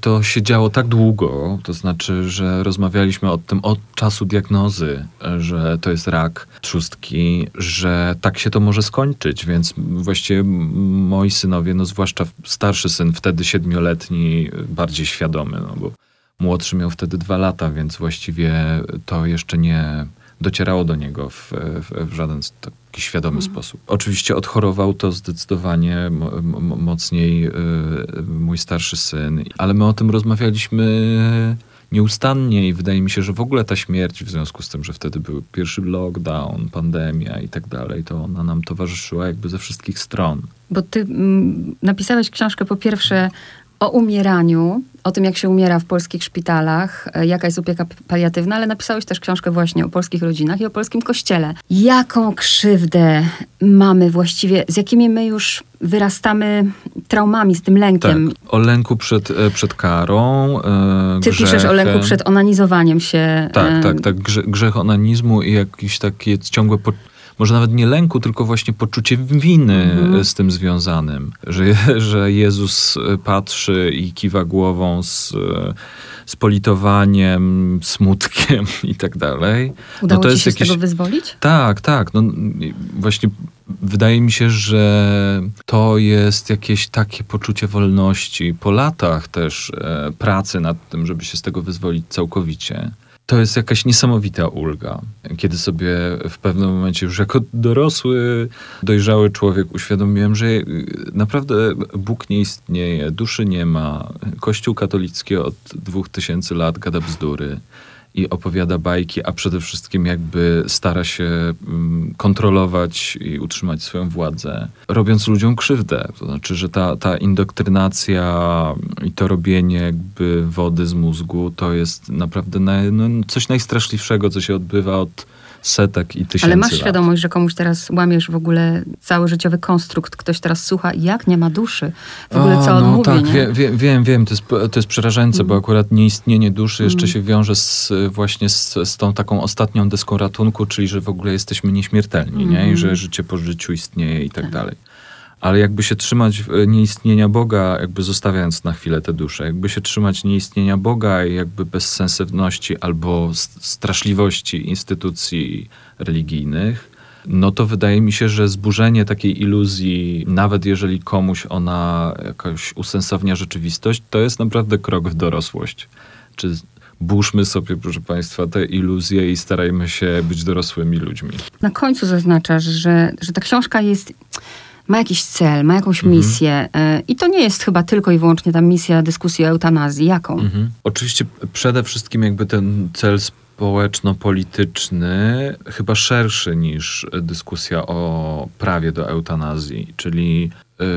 Speaker 2: to się działo tak długo, to znaczy, że rozmawialiśmy o tym od czasu diagnozy, że to jest rak trzustki, że tak się to może skończyć, więc właściwie moi synowie, no zwłaszcza starszy syn, wtedy siedmioletni, bardziej świadomy, no bo młodszy miał wtedy dwa lata, więc właściwie to jeszcze nie docierało do niego w, w, w żaden taki świadomy mhm. sposób. Oczywiście odchorował to zdecydowanie mocniej y, mój starszy syn, ale my o tym rozmawialiśmy nieustannie i wydaje mi się, że w ogóle ta śmierć w związku z tym, że wtedy był pierwszy lockdown, pandemia i tak dalej, to ona nam towarzyszyła jakby ze wszystkich stron.
Speaker 1: Bo ty mm, napisałeś książkę po pierwsze o umieraniu, o tym, jak się umiera w polskich szpitalach, e, jaka jest opieka paliatywna, ale napisałeś też książkę właśnie o polskich rodzinach i o polskim kościele. Jaką krzywdę mamy właściwie, z jakimi my już wyrastamy traumami, z tym lękiem.
Speaker 2: Tak, o lęku przed, e, przed karą.
Speaker 1: E, Ty grzechem. piszesz o lęku przed onanizowaniem się.
Speaker 2: Tak, tak, tak. Grzech onanizmu i jakieś takie ciągłe po może nawet nie lęku, tylko właśnie poczucie winy mhm. z tym związanym. Że, że Jezus patrzy i kiwa głową z, z politowaniem, smutkiem i tak dalej.
Speaker 1: Udało no to ci jest się jakieś... z tego wyzwolić?
Speaker 2: Tak, tak. No, właśnie wydaje mi się, że to jest jakieś takie poczucie wolności po latach też e, pracy nad tym, żeby się z tego wyzwolić całkowicie to jest jakaś niesamowita ulga, kiedy sobie w pewnym momencie już jako dorosły, dojrzały człowiek uświadomiłem, że naprawdę Bóg nie istnieje, duszy nie ma, Kościół katolicki od dwóch tysięcy lat gada bzdury i opowiada bajki, a przede wszystkim jakby stara się mm, kontrolować i utrzymać swoją władzę, robiąc ludziom krzywdę. To znaczy, że ta, ta indoktrynacja i to robienie jakby wody z mózgu to jest naprawdę no, coś najstraszliwszego, co się odbywa od setek i tysięcy
Speaker 1: Ale masz
Speaker 2: lat.
Speaker 1: świadomość, że komuś teraz łamiesz w ogóle cały życiowy konstrukt, ktoś teraz słucha, jak nie ma duszy, w ogóle co on
Speaker 2: no,
Speaker 1: mówi,
Speaker 2: tak,
Speaker 1: nie?
Speaker 2: Wie, wie, wiem, wiem, to jest, to jest przerażające, mm. bo akurat nieistnienie duszy jeszcze mm. się wiąże z, właśnie z, z tą taką ostatnią deską ratunku, czyli że w ogóle jesteśmy nieśmiertelni, mm. nie? I że mm. życie po życiu istnieje i tak, tak. dalej ale jakby się trzymać nieistnienia Boga, jakby zostawiając na chwilę tę duszę, jakby się trzymać nieistnienia Boga i jakby bezsensowności albo straszliwości instytucji religijnych, no to wydaje mi się, że zburzenie takiej iluzji, nawet jeżeli komuś ona jakoś usensownia rzeczywistość, to jest naprawdę krok w dorosłość. Czy burzmy sobie, proszę Państwa, te iluzje i starajmy się być dorosłymi ludźmi.
Speaker 1: Na końcu zaznaczasz, że, że ta książka jest ma jakiś cel, ma jakąś mhm. misję. E, I to nie jest chyba tylko i wyłącznie ta misja dyskusji o eutanazji. Jaką? Mhm.
Speaker 2: Oczywiście przede wszystkim jakby ten cel społeczno-polityczny chyba szerszy niż dyskusja o prawie do eutanazji, czyli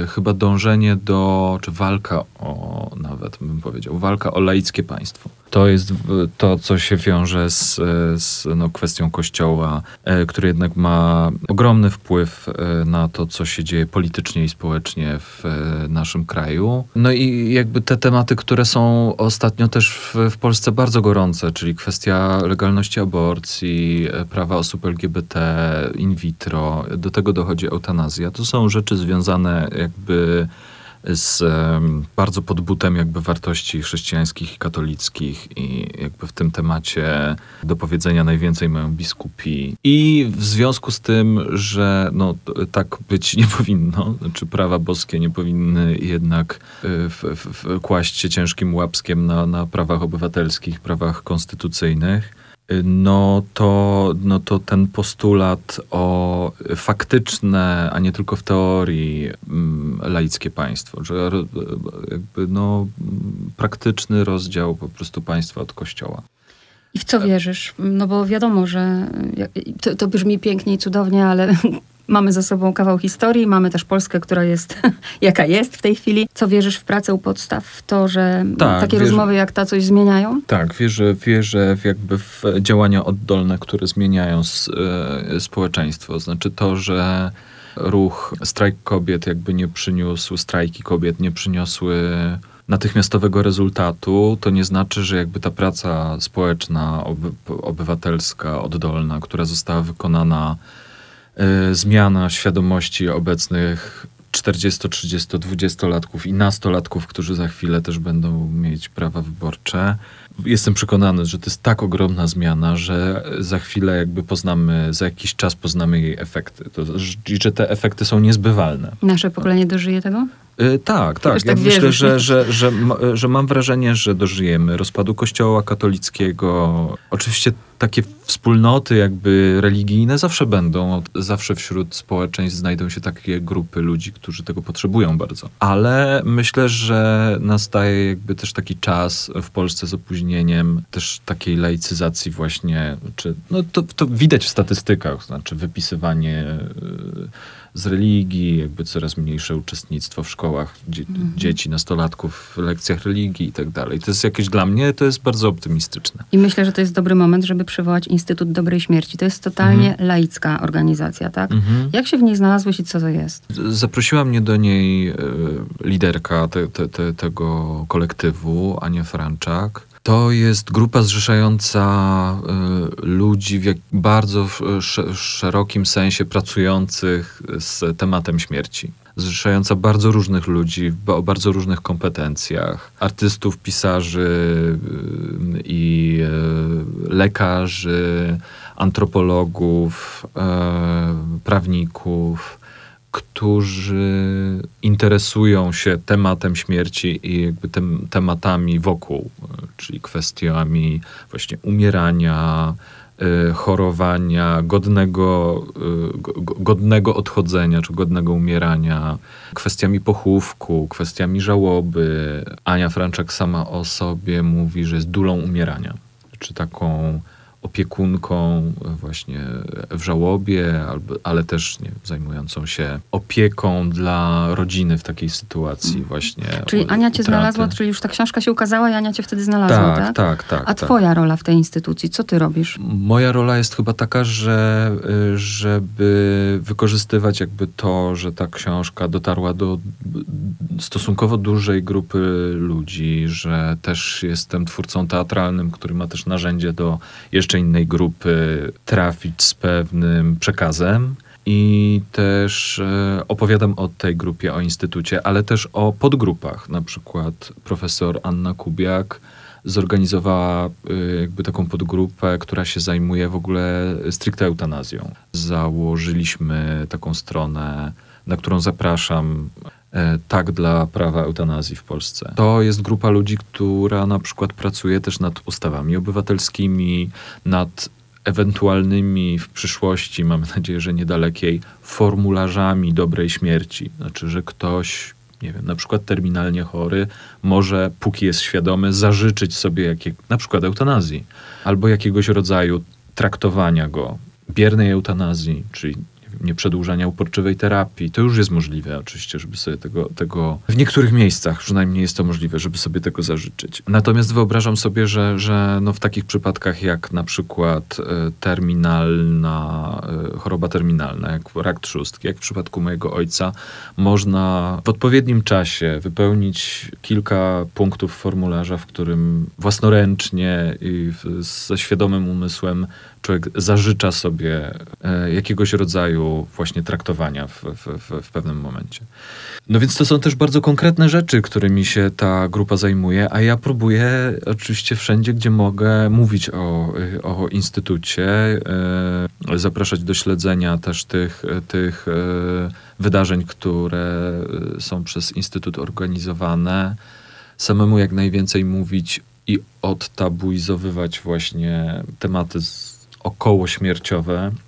Speaker 2: y, chyba dążenie do, czy walka o, nawet bym powiedział, walka o laickie państwo to jest to, co się wiąże z, z no, kwestią Kościoła, e, który jednak ma ogromny wpływ e, na to, co się dzieje politycznie i społecznie w e, naszym kraju. No i jakby te tematy, które są ostatnio też w, w Polsce bardzo gorące, czyli kwestia legalności aborcji, prawa osób LGBT, in vitro, do tego dochodzi eutanazja. To są rzeczy związane jakby z bardzo pod butem jakby wartości chrześcijańskich i katolickich i jakby w tym temacie do powiedzenia najwięcej mają biskupi. I w związku z tym, że no, tak być nie powinno, czy prawa boskie nie powinny jednak e, w, w, kłaść się ciężkim łapskiem na, na prawach obywatelskich, prawach konstytucyjnych, no to, no to ten postulat o faktyczne, a nie tylko w teorii mm, laickie państwo, że jakby no, praktyczny rozdział po prostu państwa od kościoła.
Speaker 1: I w co wierzysz? No bo wiadomo, że to, to brzmi pięknie i cudownie, ale Mamy za sobą kawał historii, mamy też Polskę, która jest jaka jest w tej chwili. Co wierzysz w pracę u podstaw? W to, że tak, takie wierzę, rozmowy jak ta coś zmieniają?
Speaker 2: Tak, wierzę, wierzę w jakby w działania oddolne, które zmieniają e, społeczeństwo. Znaczy to, że ruch strajk kobiet jakby nie przyniósł, strajki kobiet nie przyniosły natychmiastowego rezultatu, to nie znaczy, że jakby ta praca społeczna, oby, obywatelska, oddolna, która została wykonana Y, zmiana świadomości obecnych 40, 30, 20-latków i nastolatków, którzy za chwilę też będą mieć prawa wyborcze. Jestem przekonany, że to jest tak ogromna zmiana, że za chwilę jakby poznamy, za jakiś czas poznamy jej efekty. I że te efekty są niezbywalne.
Speaker 1: Nasze pokolenie dożyje tego?
Speaker 2: Yy, tak, tak. Ja tak myślę, że, że, że, że mam wrażenie, że dożyjemy rozpadu kościoła katolickiego. Oczywiście takie wspólnoty jakby religijne zawsze będą, zawsze wśród społeczeństw znajdą się takie grupy ludzi, którzy tego potrzebują bardzo. Ale myślę, że nastaje jakby też taki czas w Polsce z opóźnieniem też takiej laicyzacji właśnie, czy, no to, to widać w statystykach, znaczy wypisywanie z religii, jakby coraz mniejsze uczestnictwo w szkołach dzie mhm. dzieci, nastolatków w lekcjach religii i tak dalej. To jest jakieś dla mnie, to jest bardzo optymistyczne.
Speaker 1: I myślę, że to jest dobry moment, żeby przywołać Instytut Dobrej Śmierci. To jest totalnie mhm. laicka organizacja, tak? Mhm. Jak się w niej znalazłeś i co to jest?
Speaker 2: Zaprosiła mnie do niej e, liderka te, te, te, tego kolektywu, Ania Franczak. To jest grupa zrzeszająca y, ludzi w bardzo szerokim sensie pracujących z tematem śmierci. Zrzeszająca bardzo różnych ludzi o bardzo różnych kompetencjach artystów, pisarzy y, i y, lekarzy, antropologów, prawników którzy interesują się tematem śmierci i jakby tym tematami wokół, czyli kwestiami właśnie umierania, y, chorowania, godnego, y, godnego odchodzenia czy godnego umierania, kwestiami pochówku, kwestiami żałoby. Ania Franczak sama o sobie mówi, że jest dulą umierania, czy taką opiekunką właśnie w żałobie, ale też nie, zajmującą się opieką dla rodziny w takiej sytuacji właśnie.
Speaker 1: Czyli Ania cię utraty. znalazła, czyli już ta książka się ukazała i Ania cię wtedy znalazła, tak?
Speaker 2: Tak, tak, tak.
Speaker 1: A
Speaker 2: tak.
Speaker 1: twoja rola w tej instytucji, co ty robisz?
Speaker 2: Moja rola jest chyba taka, że żeby wykorzystywać jakby to, że ta książka dotarła do stosunkowo dużej grupy ludzi, że też jestem twórcą teatralnym, który ma też narzędzie do jeszcze jeszcze innej grupy trafić z pewnym przekazem. I też e, opowiadam o tej grupie, o instytucie, ale też o podgrupach. Na przykład profesor Anna Kubiak zorganizowała e, jakby taką podgrupę, która się zajmuje w ogóle stricte eutanazją. Założyliśmy taką stronę, na którą zapraszam tak dla prawa eutanazji w Polsce. To jest grupa ludzi, która na przykład pracuje też nad ustawami obywatelskimi, nad ewentualnymi w przyszłości, mamy nadzieję, że niedalekiej, formularzami dobrej śmierci. Znaczy, że ktoś, nie wiem, na przykład terminalnie chory, może, póki jest świadomy, zażyczyć sobie jakiej, na przykład eutanazji albo jakiegoś rodzaju traktowania go, biernej eutanazji, czyli nieprzedłużania uporczywej terapii. To już jest możliwe oczywiście, żeby sobie tego, tego w niektórych miejscach przynajmniej jest to możliwe, żeby sobie tego zażyczyć. Natomiast wyobrażam sobie, że, że no w takich przypadkach jak na przykład e, terminalna, e, choroba terminalna, jak rak trzustki, jak w przypadku mojego ojca, można w odpowiednim czasie wypełnić kilka punktów formularza, w którym własnoręcznie i ze świadomym umysłem człowiek zażycza sobie e, jakiegoś rodzaju właśnie traktowania w, w, w, pewnym momencie. No więc to są też bardzo konkretne rzeczy, którymi się ta grupa zajmuje, a ja próbuję oczywiście wszędzie, gdzie mogę mówić o, o instytucie, e, zapraszać do śledzenia też tych, tych e, wydarzeń, które są przez Instytut organizowane. Samemu jak najwięcej mówić i odtabuizowywać właśnie tematy z około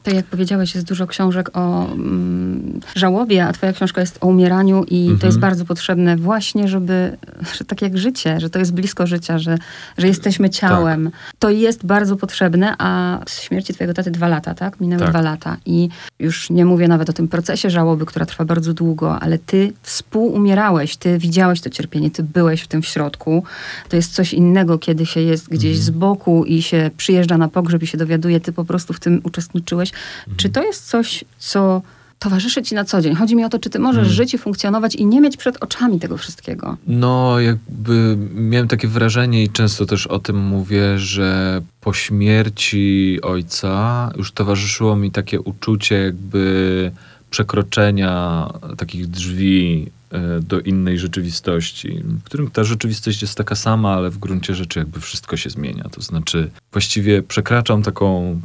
Speaker 1: Tak jak powiedziałeś, jest dużo książek o mm, żałobie, a twoja książka jest o umieraniu i mhm. to jest bardzo potrzebne właśnie, żeby, że tak jak życie, że to jest blisko życia, że, że jesteśmy ciałem. Tak. To jest bardzo potrzebne, a z śmierci twojego taty dwa lata, tak? Minęły tak. dwa lata i już nie mówię nawet o tym procesie żałoby, która trwa bardzo długo, ale ty współumierałeś, ty widziałeś to cierpienie, ty byłeś w tym w środku. To jest coś innego, kiedy się jest gdzieś mhm. z boku i się przyjeżdża na pogrzeb i się dowiaduje, ty po prostu w tym uczestniczyłeś. Mhm. Czy to jest coś, co towarzyszy ci na co dzień. Chodzi mi o to, czy ty możesz hmm. żyć i funkcjonować i nie mieć przed oczami tego wszystkiego.
Speaker 2: No, jakby miałem takie wrażenie i często też o tym mówię, że po śmierci ojca już towarzyszyło mi takie uczucie jakby przekroczenia takich drzwi e, do innej rzeczywistości, w którym ta rzeczywistość jest taka sama, ale w gruncie rzeczy jakby wszystko się zmienia. To znaczy, właściwie przekraczam taką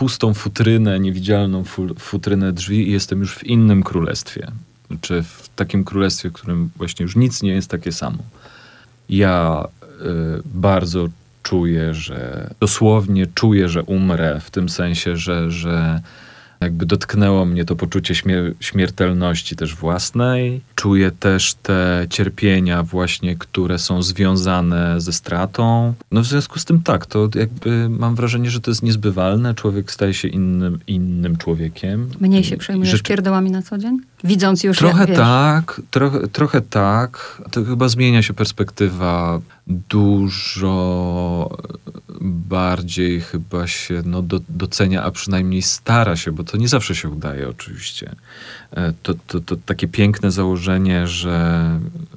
Speaker 2: pustą futrynę, niewidzialną futrynę drzwi i jestem już w innym królestwie. Czy w takim królestwie, w którym właśnie już nic nie jest takie samo. Ja y, bardzo czuję, że dosłownie czuję, że umrę, w tym sensie, że, że Jakby dotknęło mnie to poczucie śmier śmiertelności też własnej. Czuję też te cierpienia właśnie, które są związane ze stratą. No w związku z tym tak, to jakby mam wrażenie, że to jest niezbywalne. Człowiek staje się innym, innym człowiekiem.
Speaker 1: Mniej się przejmujesz Rzeczy... pierdołami na co dzień? Widząc już
Speaker 2: Trochę
Speaker 1: jak,
Speaker 2: tak, trochę, trochę tak. To chyba zmienia się perspektywa dużo bardziej chyba się no, do, docenia, a przynajmniej stara się, bo to nie zawsze się udaje oczywiście. E, to, to, to takie piękne założenie, że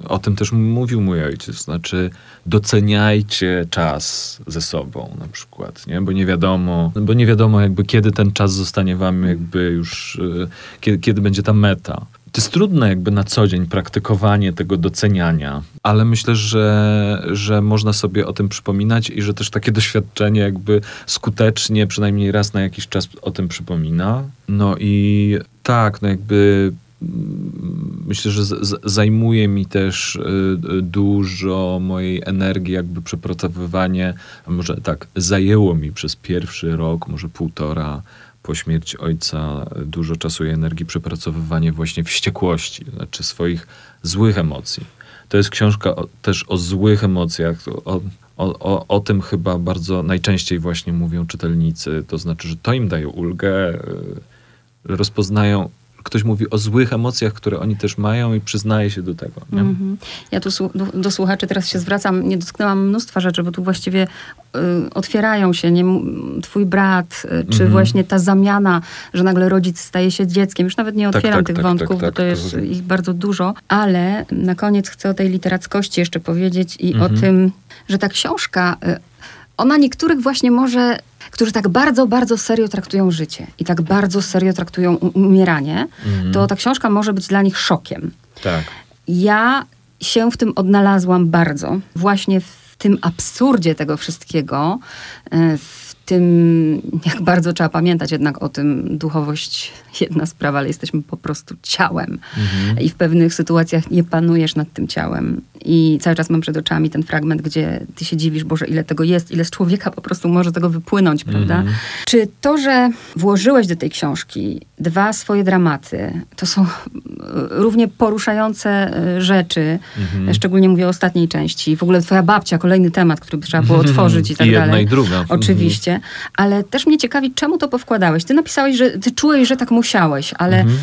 Speaker 2: o tym też mówił mój ojciec, znaczy doceniajcie czas ze sobą na przykład, nie? bo nie wiadomo, bo nie wiadomo jakby kiedy ten czas zostanie wam jakby już, e, kiedy, kiedy będzie ta meta. To jest trudne jakby na co dzień praktykowanie tego doceniania, ale myślę, że, że można sobie o tym przypominać i że też takie doświadczenie jakby skutecznie, przynajmniej raz na jakiś czas o tym przypomina. No i tak, no jakby mm, myślę, że z, zajmuje mi też y, dużo mojej energii, jakby przepracowywanie, może tak, zajęło mi przez pierwszy rok, może półtora po śmierci ojca dużo czasu i energii przepracowywanie właśnie wściekłości, znaczy swoich złych emocji. To jest książka o, też o złych emocjach, o, o, o, tym chyba bardzo najczęściej właśnie mówią czytelnicy. To znaczy, że to im daje ulgę, y, rozpoznają ktoś mówi o złych emocjach, które oni też mają i przyznaje się do tego. Mm -hmm.
Speaker 1: Ja tu do, do, słuchaczy teraz się zwracam. Nie dotknęłam mnóstwa rzeczy, bo tu właściwie y, otwierają się nie, twój brat, y, czy mm -hmm. właśnie ta zamiana, że nagle rodzic staje się dzieckiem. Już nawet nie tak, otwieram tak, tych tak, wątków, tak, bo to tak, jest to... ich bardzo dużo. Ale na koniec chcę o tej literackości jeszcze powiedzieć i mm -hmm. o mhm. tym, że ta książka, y, ona niektórych właśnie może którzy tak bardzo, bardzo serio traktują życie i tak bardzo serio traktują umieranie, mhm. to ta książka może być dla nich szokiem.
Speaker 2: Tak.
Speaker 1: Ja się w tym odnalazłam bardzo, właśnie w tym absurdzie tego wszystkiego, e, w tym, jak bardzo trzeba pamiętać jednak o tym, duchowość jedna sprawa, ale jesteśmy po prostu ciałem. Mhm. I w pewnych sytuacjach nie panujesz nad tym ciałem. I cały czas mam przed oczami ten fragment, gdzie ty się dziwisz, Boże, ile tego jest, ile z człowieka po prostu może tego wypłynąć, prawda? Mhm. Czy to, że włożyłeś do tej książki dwa swoje dramaty, to są równie poruszające e, rzeczy, mhm. szczególnie mówię o ostatniej części. W ogóle twoja babcia, kolejny temat, który by trzeba było otworzyć i tak
Speaker 2: I
Speaker 1: dalej.
Speaker 2: jedna i druga.
Speaker 1: Oczywiście ale też mnie ciekawi, czemu to powkładałeś. Ty napisałeś, że ty czułeś, że tak musiałeś, ale mhm.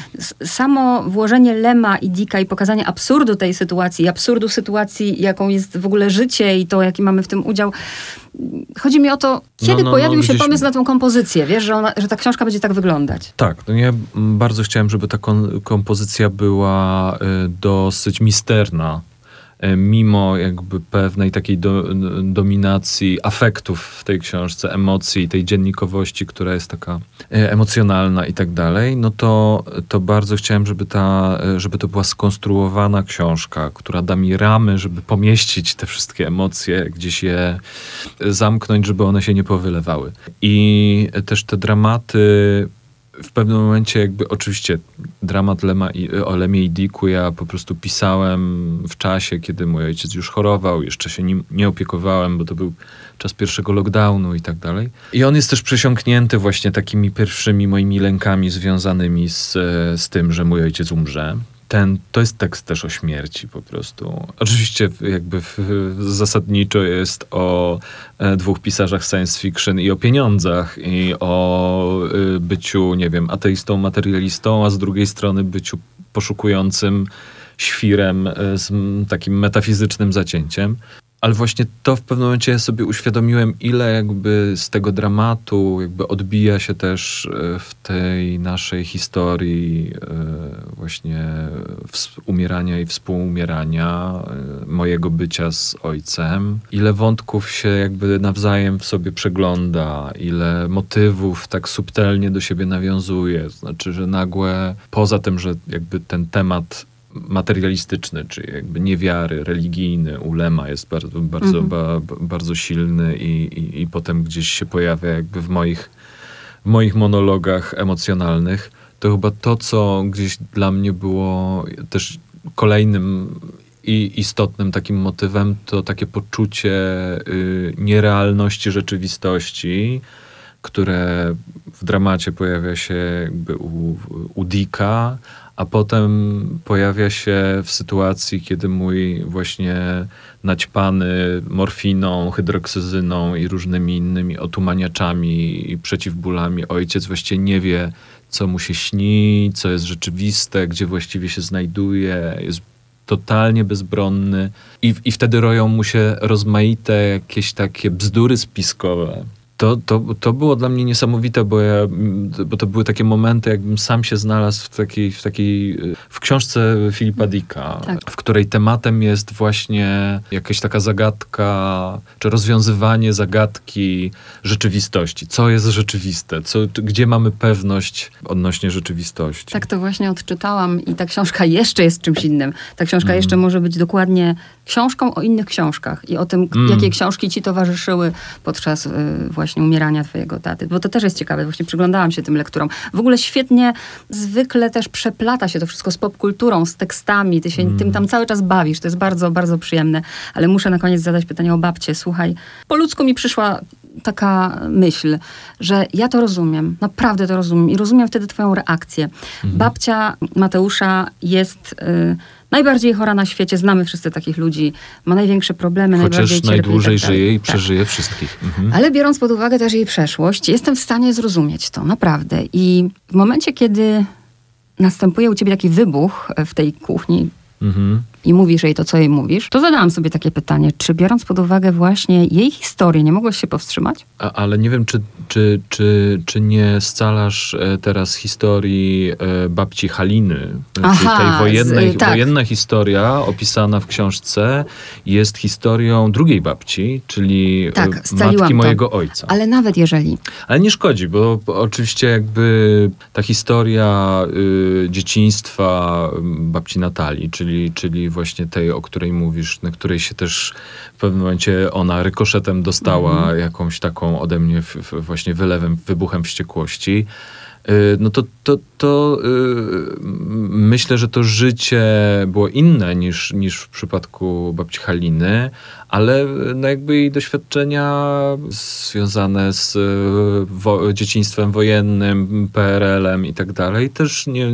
Speaker 1: samo włożenie Lema i Dika i pokazanie absurdu tej sytuacji, absurdu sytuacji, jaką jest w ogóle życie i to, jaki mamy w tym udział, Chodzi mi o to, kiedy no, no, pojawił no, się gdzieś... pomysł na tą kompozycję, wiesz, że, ona, że ta książka będzie tak wyglądać.
Speaker 2: Tak, no ja bardzo chciałem, żeby ta kompozycja była y, dosyć misterna, mimo jakby pewnej takiej do, dominacji afektów w tej książce, emocji, tej dziennikowości, która jest taka e, emocjonalna i tak dalej, no to, to bardzo chciałem, żeby, ta, żeby to była skonstruowana książka, która da mi ramy, żeby pomieścić te wszystkie emocje, gdzieś je zamknąć, żeby one się nie powylewały. I też te dramaty w pewnym momencie jakby oczywiście dramat Lema i, o Lemie i Diku ja po prostu pisałem w czasie, kiedy mój ojciec już chorował, jeszcze się nim nie opiekowałem, bo to był czas pierwszego lockdownu i tak dalej. I on jest też przesiąknięty właśnie takimi pierwszymi moimi lękami związanymi z, z tym, że mój ojciec umrze ten, to jest tekst też o śmierci po prostu. Oczywiście jakby w, zasadniczo jest o e, dwóch pisarzach science fiction i o pieniądzach i o y, byciu, nie wiem, ateistą, materialistą, a z drugiej strony byciu poszukującym świrem e, z takim metafizycznym zacięciem. Ale właśnie to w pewnym momencie sobie uświadomiłem, ile jakby z tego dramatu jakby odbija się też e, w tej naszej historii e, właśnie umierania i współumierania, e, mojego bycia z ojcem. Ile wątków się jakby nawzajem w sobie przegląda, ile motywów tak subtelnie do siebie nawiązuje. Znaczy, że nagłe, poza tym, że jakby ten temat materialistyczny, czy jakby niewiary, religijny ulema jest bardzo, bardzo, mhm. ba, bardzo silny i, i, i potem gdzieś się pojawia jakby w moich, w moich monologach emocjonalnych, to chyba to, co gdzieś dla mnie było też kolejnym i istotnym takim motywem, to takie poczucie y, nierealności rzeczywistości, które w dramacie pojawia się jakby u, u Dicka, a potem pojawia się w sytuacji, kiedy mój właśnie naćpany morfiną, hydroksyzyną i różnymi innymi otumaniaczami i przeciwbólami. Ojciec właściwie nie wie, co mu się śni, co jest rzeczywiste, gdzie właściwie się znajduje, jest totalnie bezbronny. I, i wtedy roją mu się rozmaite jakieś takie bzdury spiskowe to, to, to było dla mnie niesamowite, bo, ja, bo to były takie momenty, jakbym sam się znalazł w takiej, w takiej w książce Filipa Dicka, tak. w której tematem jest właśnie jakaś taka zagadka, czy rozwiązywanie zagadki rzeczywistości. Co jest rzeczywiste? Co, gdzie mamy pewność odnośnie rzeczywistości?
Speaker 1: Tak to właśnie odczytałam i ta książka jeszcze jest czymś innym. Ta książka mm. jeszcze może być dokładnie książką o innych książkach i o tym, mm. jakie książki ci towarzyszyły podczas y, właśnie umierania twojego taty. Bo to też jest ciekawe, właśnie przyglądałam się tym lekturom. W ogóle świetnie, zwykle też przeplata się to wszystko z popkulturą, z tekstami, ty się mm. tym tam cały czas bawisz, to jest bardzo, bardzo przyjemne. Ale muszę na koniec zadać pytanie o babcię. Słuchaj, po ludzku mi przyszła taka myśl, że ja to rozumiem, naprawdę to rozumiem i rozumiem wtedy twoją reakcję. Mm. Babcia Mateusza jest... Y, najbardziej chora na świecie, znamy wszyscy takich ludzi, ma największe problemy,
Speaker 2: Chociaż
Speaker 1: najbardziej cierpi.
Speaker 2: najdłużej tak żyje i tak. przeżyje wszystkich.
Speaker 1: Mhm. Ale biorąc pod uwagę też jej przeszłość, jestem w stanie zrozumieć to, naprawdę. I w momencie, kiedy następuje u ciebie taki wybuch w tej kuchni, mhm. I mówisz jej to, co jej mówisz, to zadałam sobie takie pytanie, czy biorąc pod uwagę właśnie jej historię, nie mogłeś się powstrzymać?
Speaker 2: A, ale nie wiem, czy, czy, czy, czy nie scalasz e, teraz historii e, babci Haliny, Aha, czyli tej wojennej, z, tak. wojenna historia opisana w książce jest historią drugiej babci, czyli e, tak, matki mojego to. ojca.
Speaker 1: Ale nawet jeżeli.
Speaker 2: Ale nie szkodzi, bo oczywiście jakby ta historia y, dzieciństwa babci Natalii, czyli, czyli właśnie tej, o której mówisz, na której się też w pewnym momencie ona rykoszetem dostała mm. jakąś taką ode mnie w, w właśnie wylewem, wybuchem wściekłości. Y, no to, to, to yy, myślę, że to życie było inne niż, niż w przypadku babci Haliny, ale no jakby jej doświadczenia związane z y, wo dzieciństwem wojennym, PRL-em i tak dalej też nie,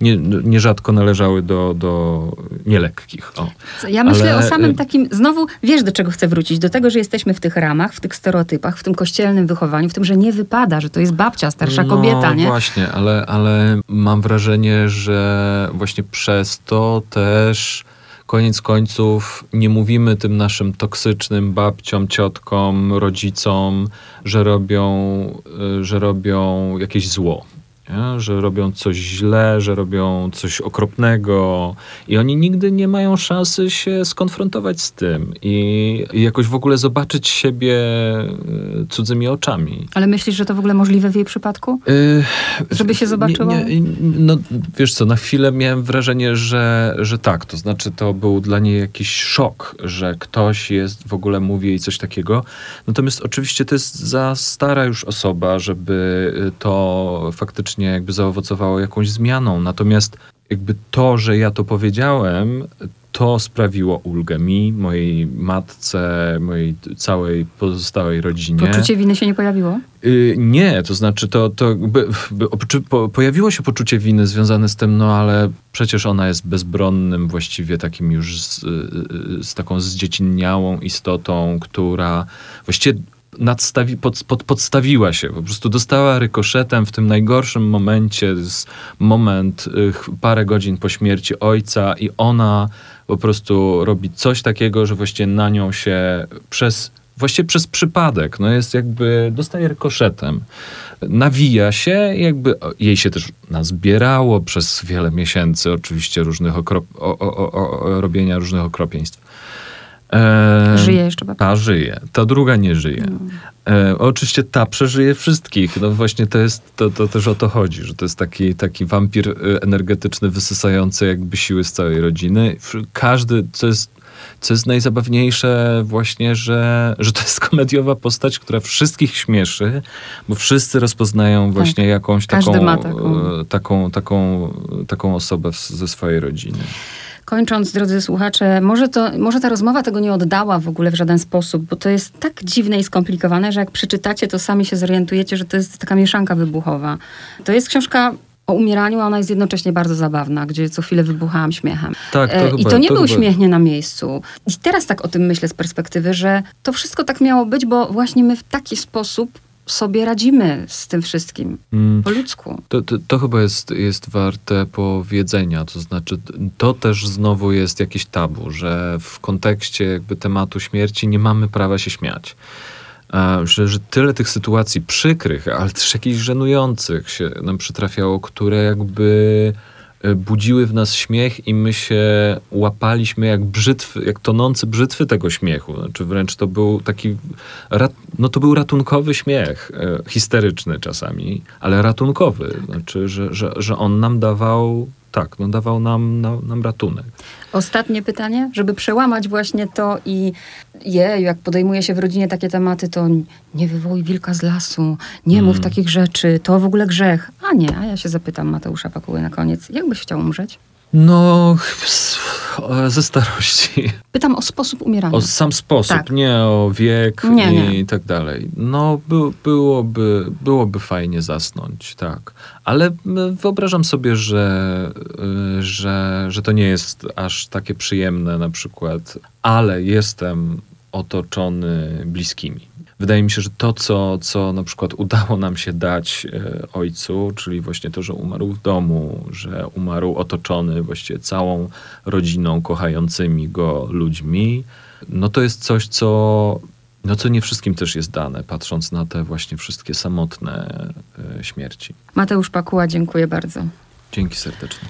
Speaker 2: nie, nierzadko należały do, do nielekkich. O.
Speaker 1: Ja myślę ale... o samym takim, znowu wiesz do czego chcę wrócić, do tego, że jesteśmy w tych ramach, w tych stereotypach, w tym kościelnym wychowaniu, w tym, że nie wypada, że to jest babcia, starsza no, kobieta, nie?
Speaker 2: właśnie, ale, ale mam wrażenie, że właśnie przez to też koniec końców nie mówimy tym naszym toksycznym babciom, ciotkom, rodzicom, że robią, y, że robią jakieś zło nie? że robią coś źle, że robią coś okropnego i oni nigdy nie mają szansy się skonfrontować z tym i, i jakoś w ogóle zobaczyć siebie e, cudzymi oczami.
Speaker 1: Ale myślisz, że to w ogóle możliwe w jej przypadku? Yy, Żeby się zobaczyło? Nie, nie,
Speaker 2: no wiesz co, na chwilę miałem wrażenie, że, że tak, to znaczy to był dla niej jakiś szok, że ktoś jest, w ogóle mówi jej coś takiego. Natomiast oczywiście to jest za stara już osoba, żeby to faktycznie faktycznie jakby zaowocowało jakąś zmianą. Natomiast jakby to, że ja to powiedziałem, to sprawiło ulgę mi, mojej matce, mojej całej pozostałej rodzinie.
Speaker 1: Poczucie winy się nie pojawiło?
Speaker 2: Yy, nie, to znaczy to, to by, by, po, pojawiło się poczucie winy związane z tym, no ale przecież ona jest bezbronnym, właściwie takim już z, z taką zdziecinniałą istotą, która właściwie nadstawi, pod, pod, podstawiła się, po prostu dostała rykoszetem w tym najgorszym momencie, moment y, parę godzin po śmierci ojca i ona po prostu robi coś takiego, że właściwie na nią się przez, właściwie przez przypadek, no jest jakby, dostaje rykoszetem. Nawija się, jakby jej się też nazbierało przez wiele miesięcy oczywiście różnych okrop, o, o, o, robienia różnych okropieństw
Speaker 1: E, żyje jeszcze babcia?
Speaker 2: Ta żyje, ta druga nie żyje. E, oczywiście ta przeżyje wszystkich. No właśnie to jest, to, to też o to chodzi, że to jest taki, taki wampir e, energetyczny, wysysający jakby siły z całej rodziny. Każdy, co jest co jest najzabawniejsze właśnie, że, że to jest komediowa postać, która wszystkich śmieszy, bo wszyscy rozpoznają tak. właśnie tak. jakąś taką, taką. taką, taką, taką osobę ze swojej rodziny.
Speaker 1: Kończąc, drodzy słuchacze, może, to, może ta rozmowa tego nie oddała w ogóle w żaden sposób, bo to jest tak dziwne i skomplikowane, że jak przeczytacie, to sami się zorientujecie, że to jest taka mieszanka wybuchowa. To jest książka o umieraniu, a ona jest jednocześnie bardzo zabawna, gdzie co chwilę wybuchałam śmiechem.
Speaker 2: Tak, to
Speaker 1: E,
Speaker 2: chyba,
Speaker 1: I to nie
Speaker 2: to
Speaker 1: był
Speaker 2: chyba-
Speaker 1: śmiech nie na miejscu. I teraz tak o tym myślę z perspektywy, że to wszystko tak miało być, bo właśnie my w taki sposób sobie radzimy z tym wszystkim.
Speaker 2: Mm.
Speaker 1: Po ludzku.
Speaker 2: To, to, to chyba jest, jest warte powiedzenia, to znaczy to też znowu jest jakieś tabu, że w kontekście jakby tematu śmierci nie mamy prawa się śmiać. Że, że tyle tych sytuacji przykrych, ale też jakichś żenujących się nam przytrafiało, które jakby budziły w nas śmiech i my się łapaliśmy jak brzytwy, jak tonący brzytwy tego śmiechu. Znaczy wręcz to był taki, no to był ratunkowy śmiech, e, histeryczny czasami, ale ratunkowy. Znaczy, że, że, że on nam dawał, tak, no dawał nam, nam, nam ratunek.
Speaker 1: Ostatnie pytanie, żeby przełamać właśnie to i jej, jak podejmuje się w rodzinie takie tematy, to nie wywołuj wilka z lasu, nie mów
Speaker 2: Mm.
Speaker 1: takich rzeczy, to w ogóle grzech. A nie, a ja się zapytam Mateusza Pakuły na koniec, jak byś chciał umrzeć?
Speaker 2: No, ze starości.
Speaker 1: Pytam o sposób umierania.
Speaker 2: O sam sposób,
Speaker 1: Tak.
Speaker 2: nie o wiek
Speaker 1: Nie,
Speaker 2: i
Speaker 1: nie.
Speaker 2: tak dalej. No, by, byłoby, byłoby fajnie zasnąć, tak. Ale wyobrażam sobie, że, y, że, że to nie jest aż takie przyjemne na przykład, ale jestem otoczony bliskimi. Wydaje mi się, że to, co, co na przykład udało nam się dać e, ojcu, czyli właśnie to, że umarł w domu, że umarł otoczony właściwie całą rodziną, kochającymi go ludźmi, no to jest coś, co, no co nie wszystkim też jest dane, patrząc na te właśnie wszystkie samotne e, śmierci.
Speaker 1: Mateusz Pakuła, dziękuję bardzo.
Speaker 2: Dzięki serdecznie.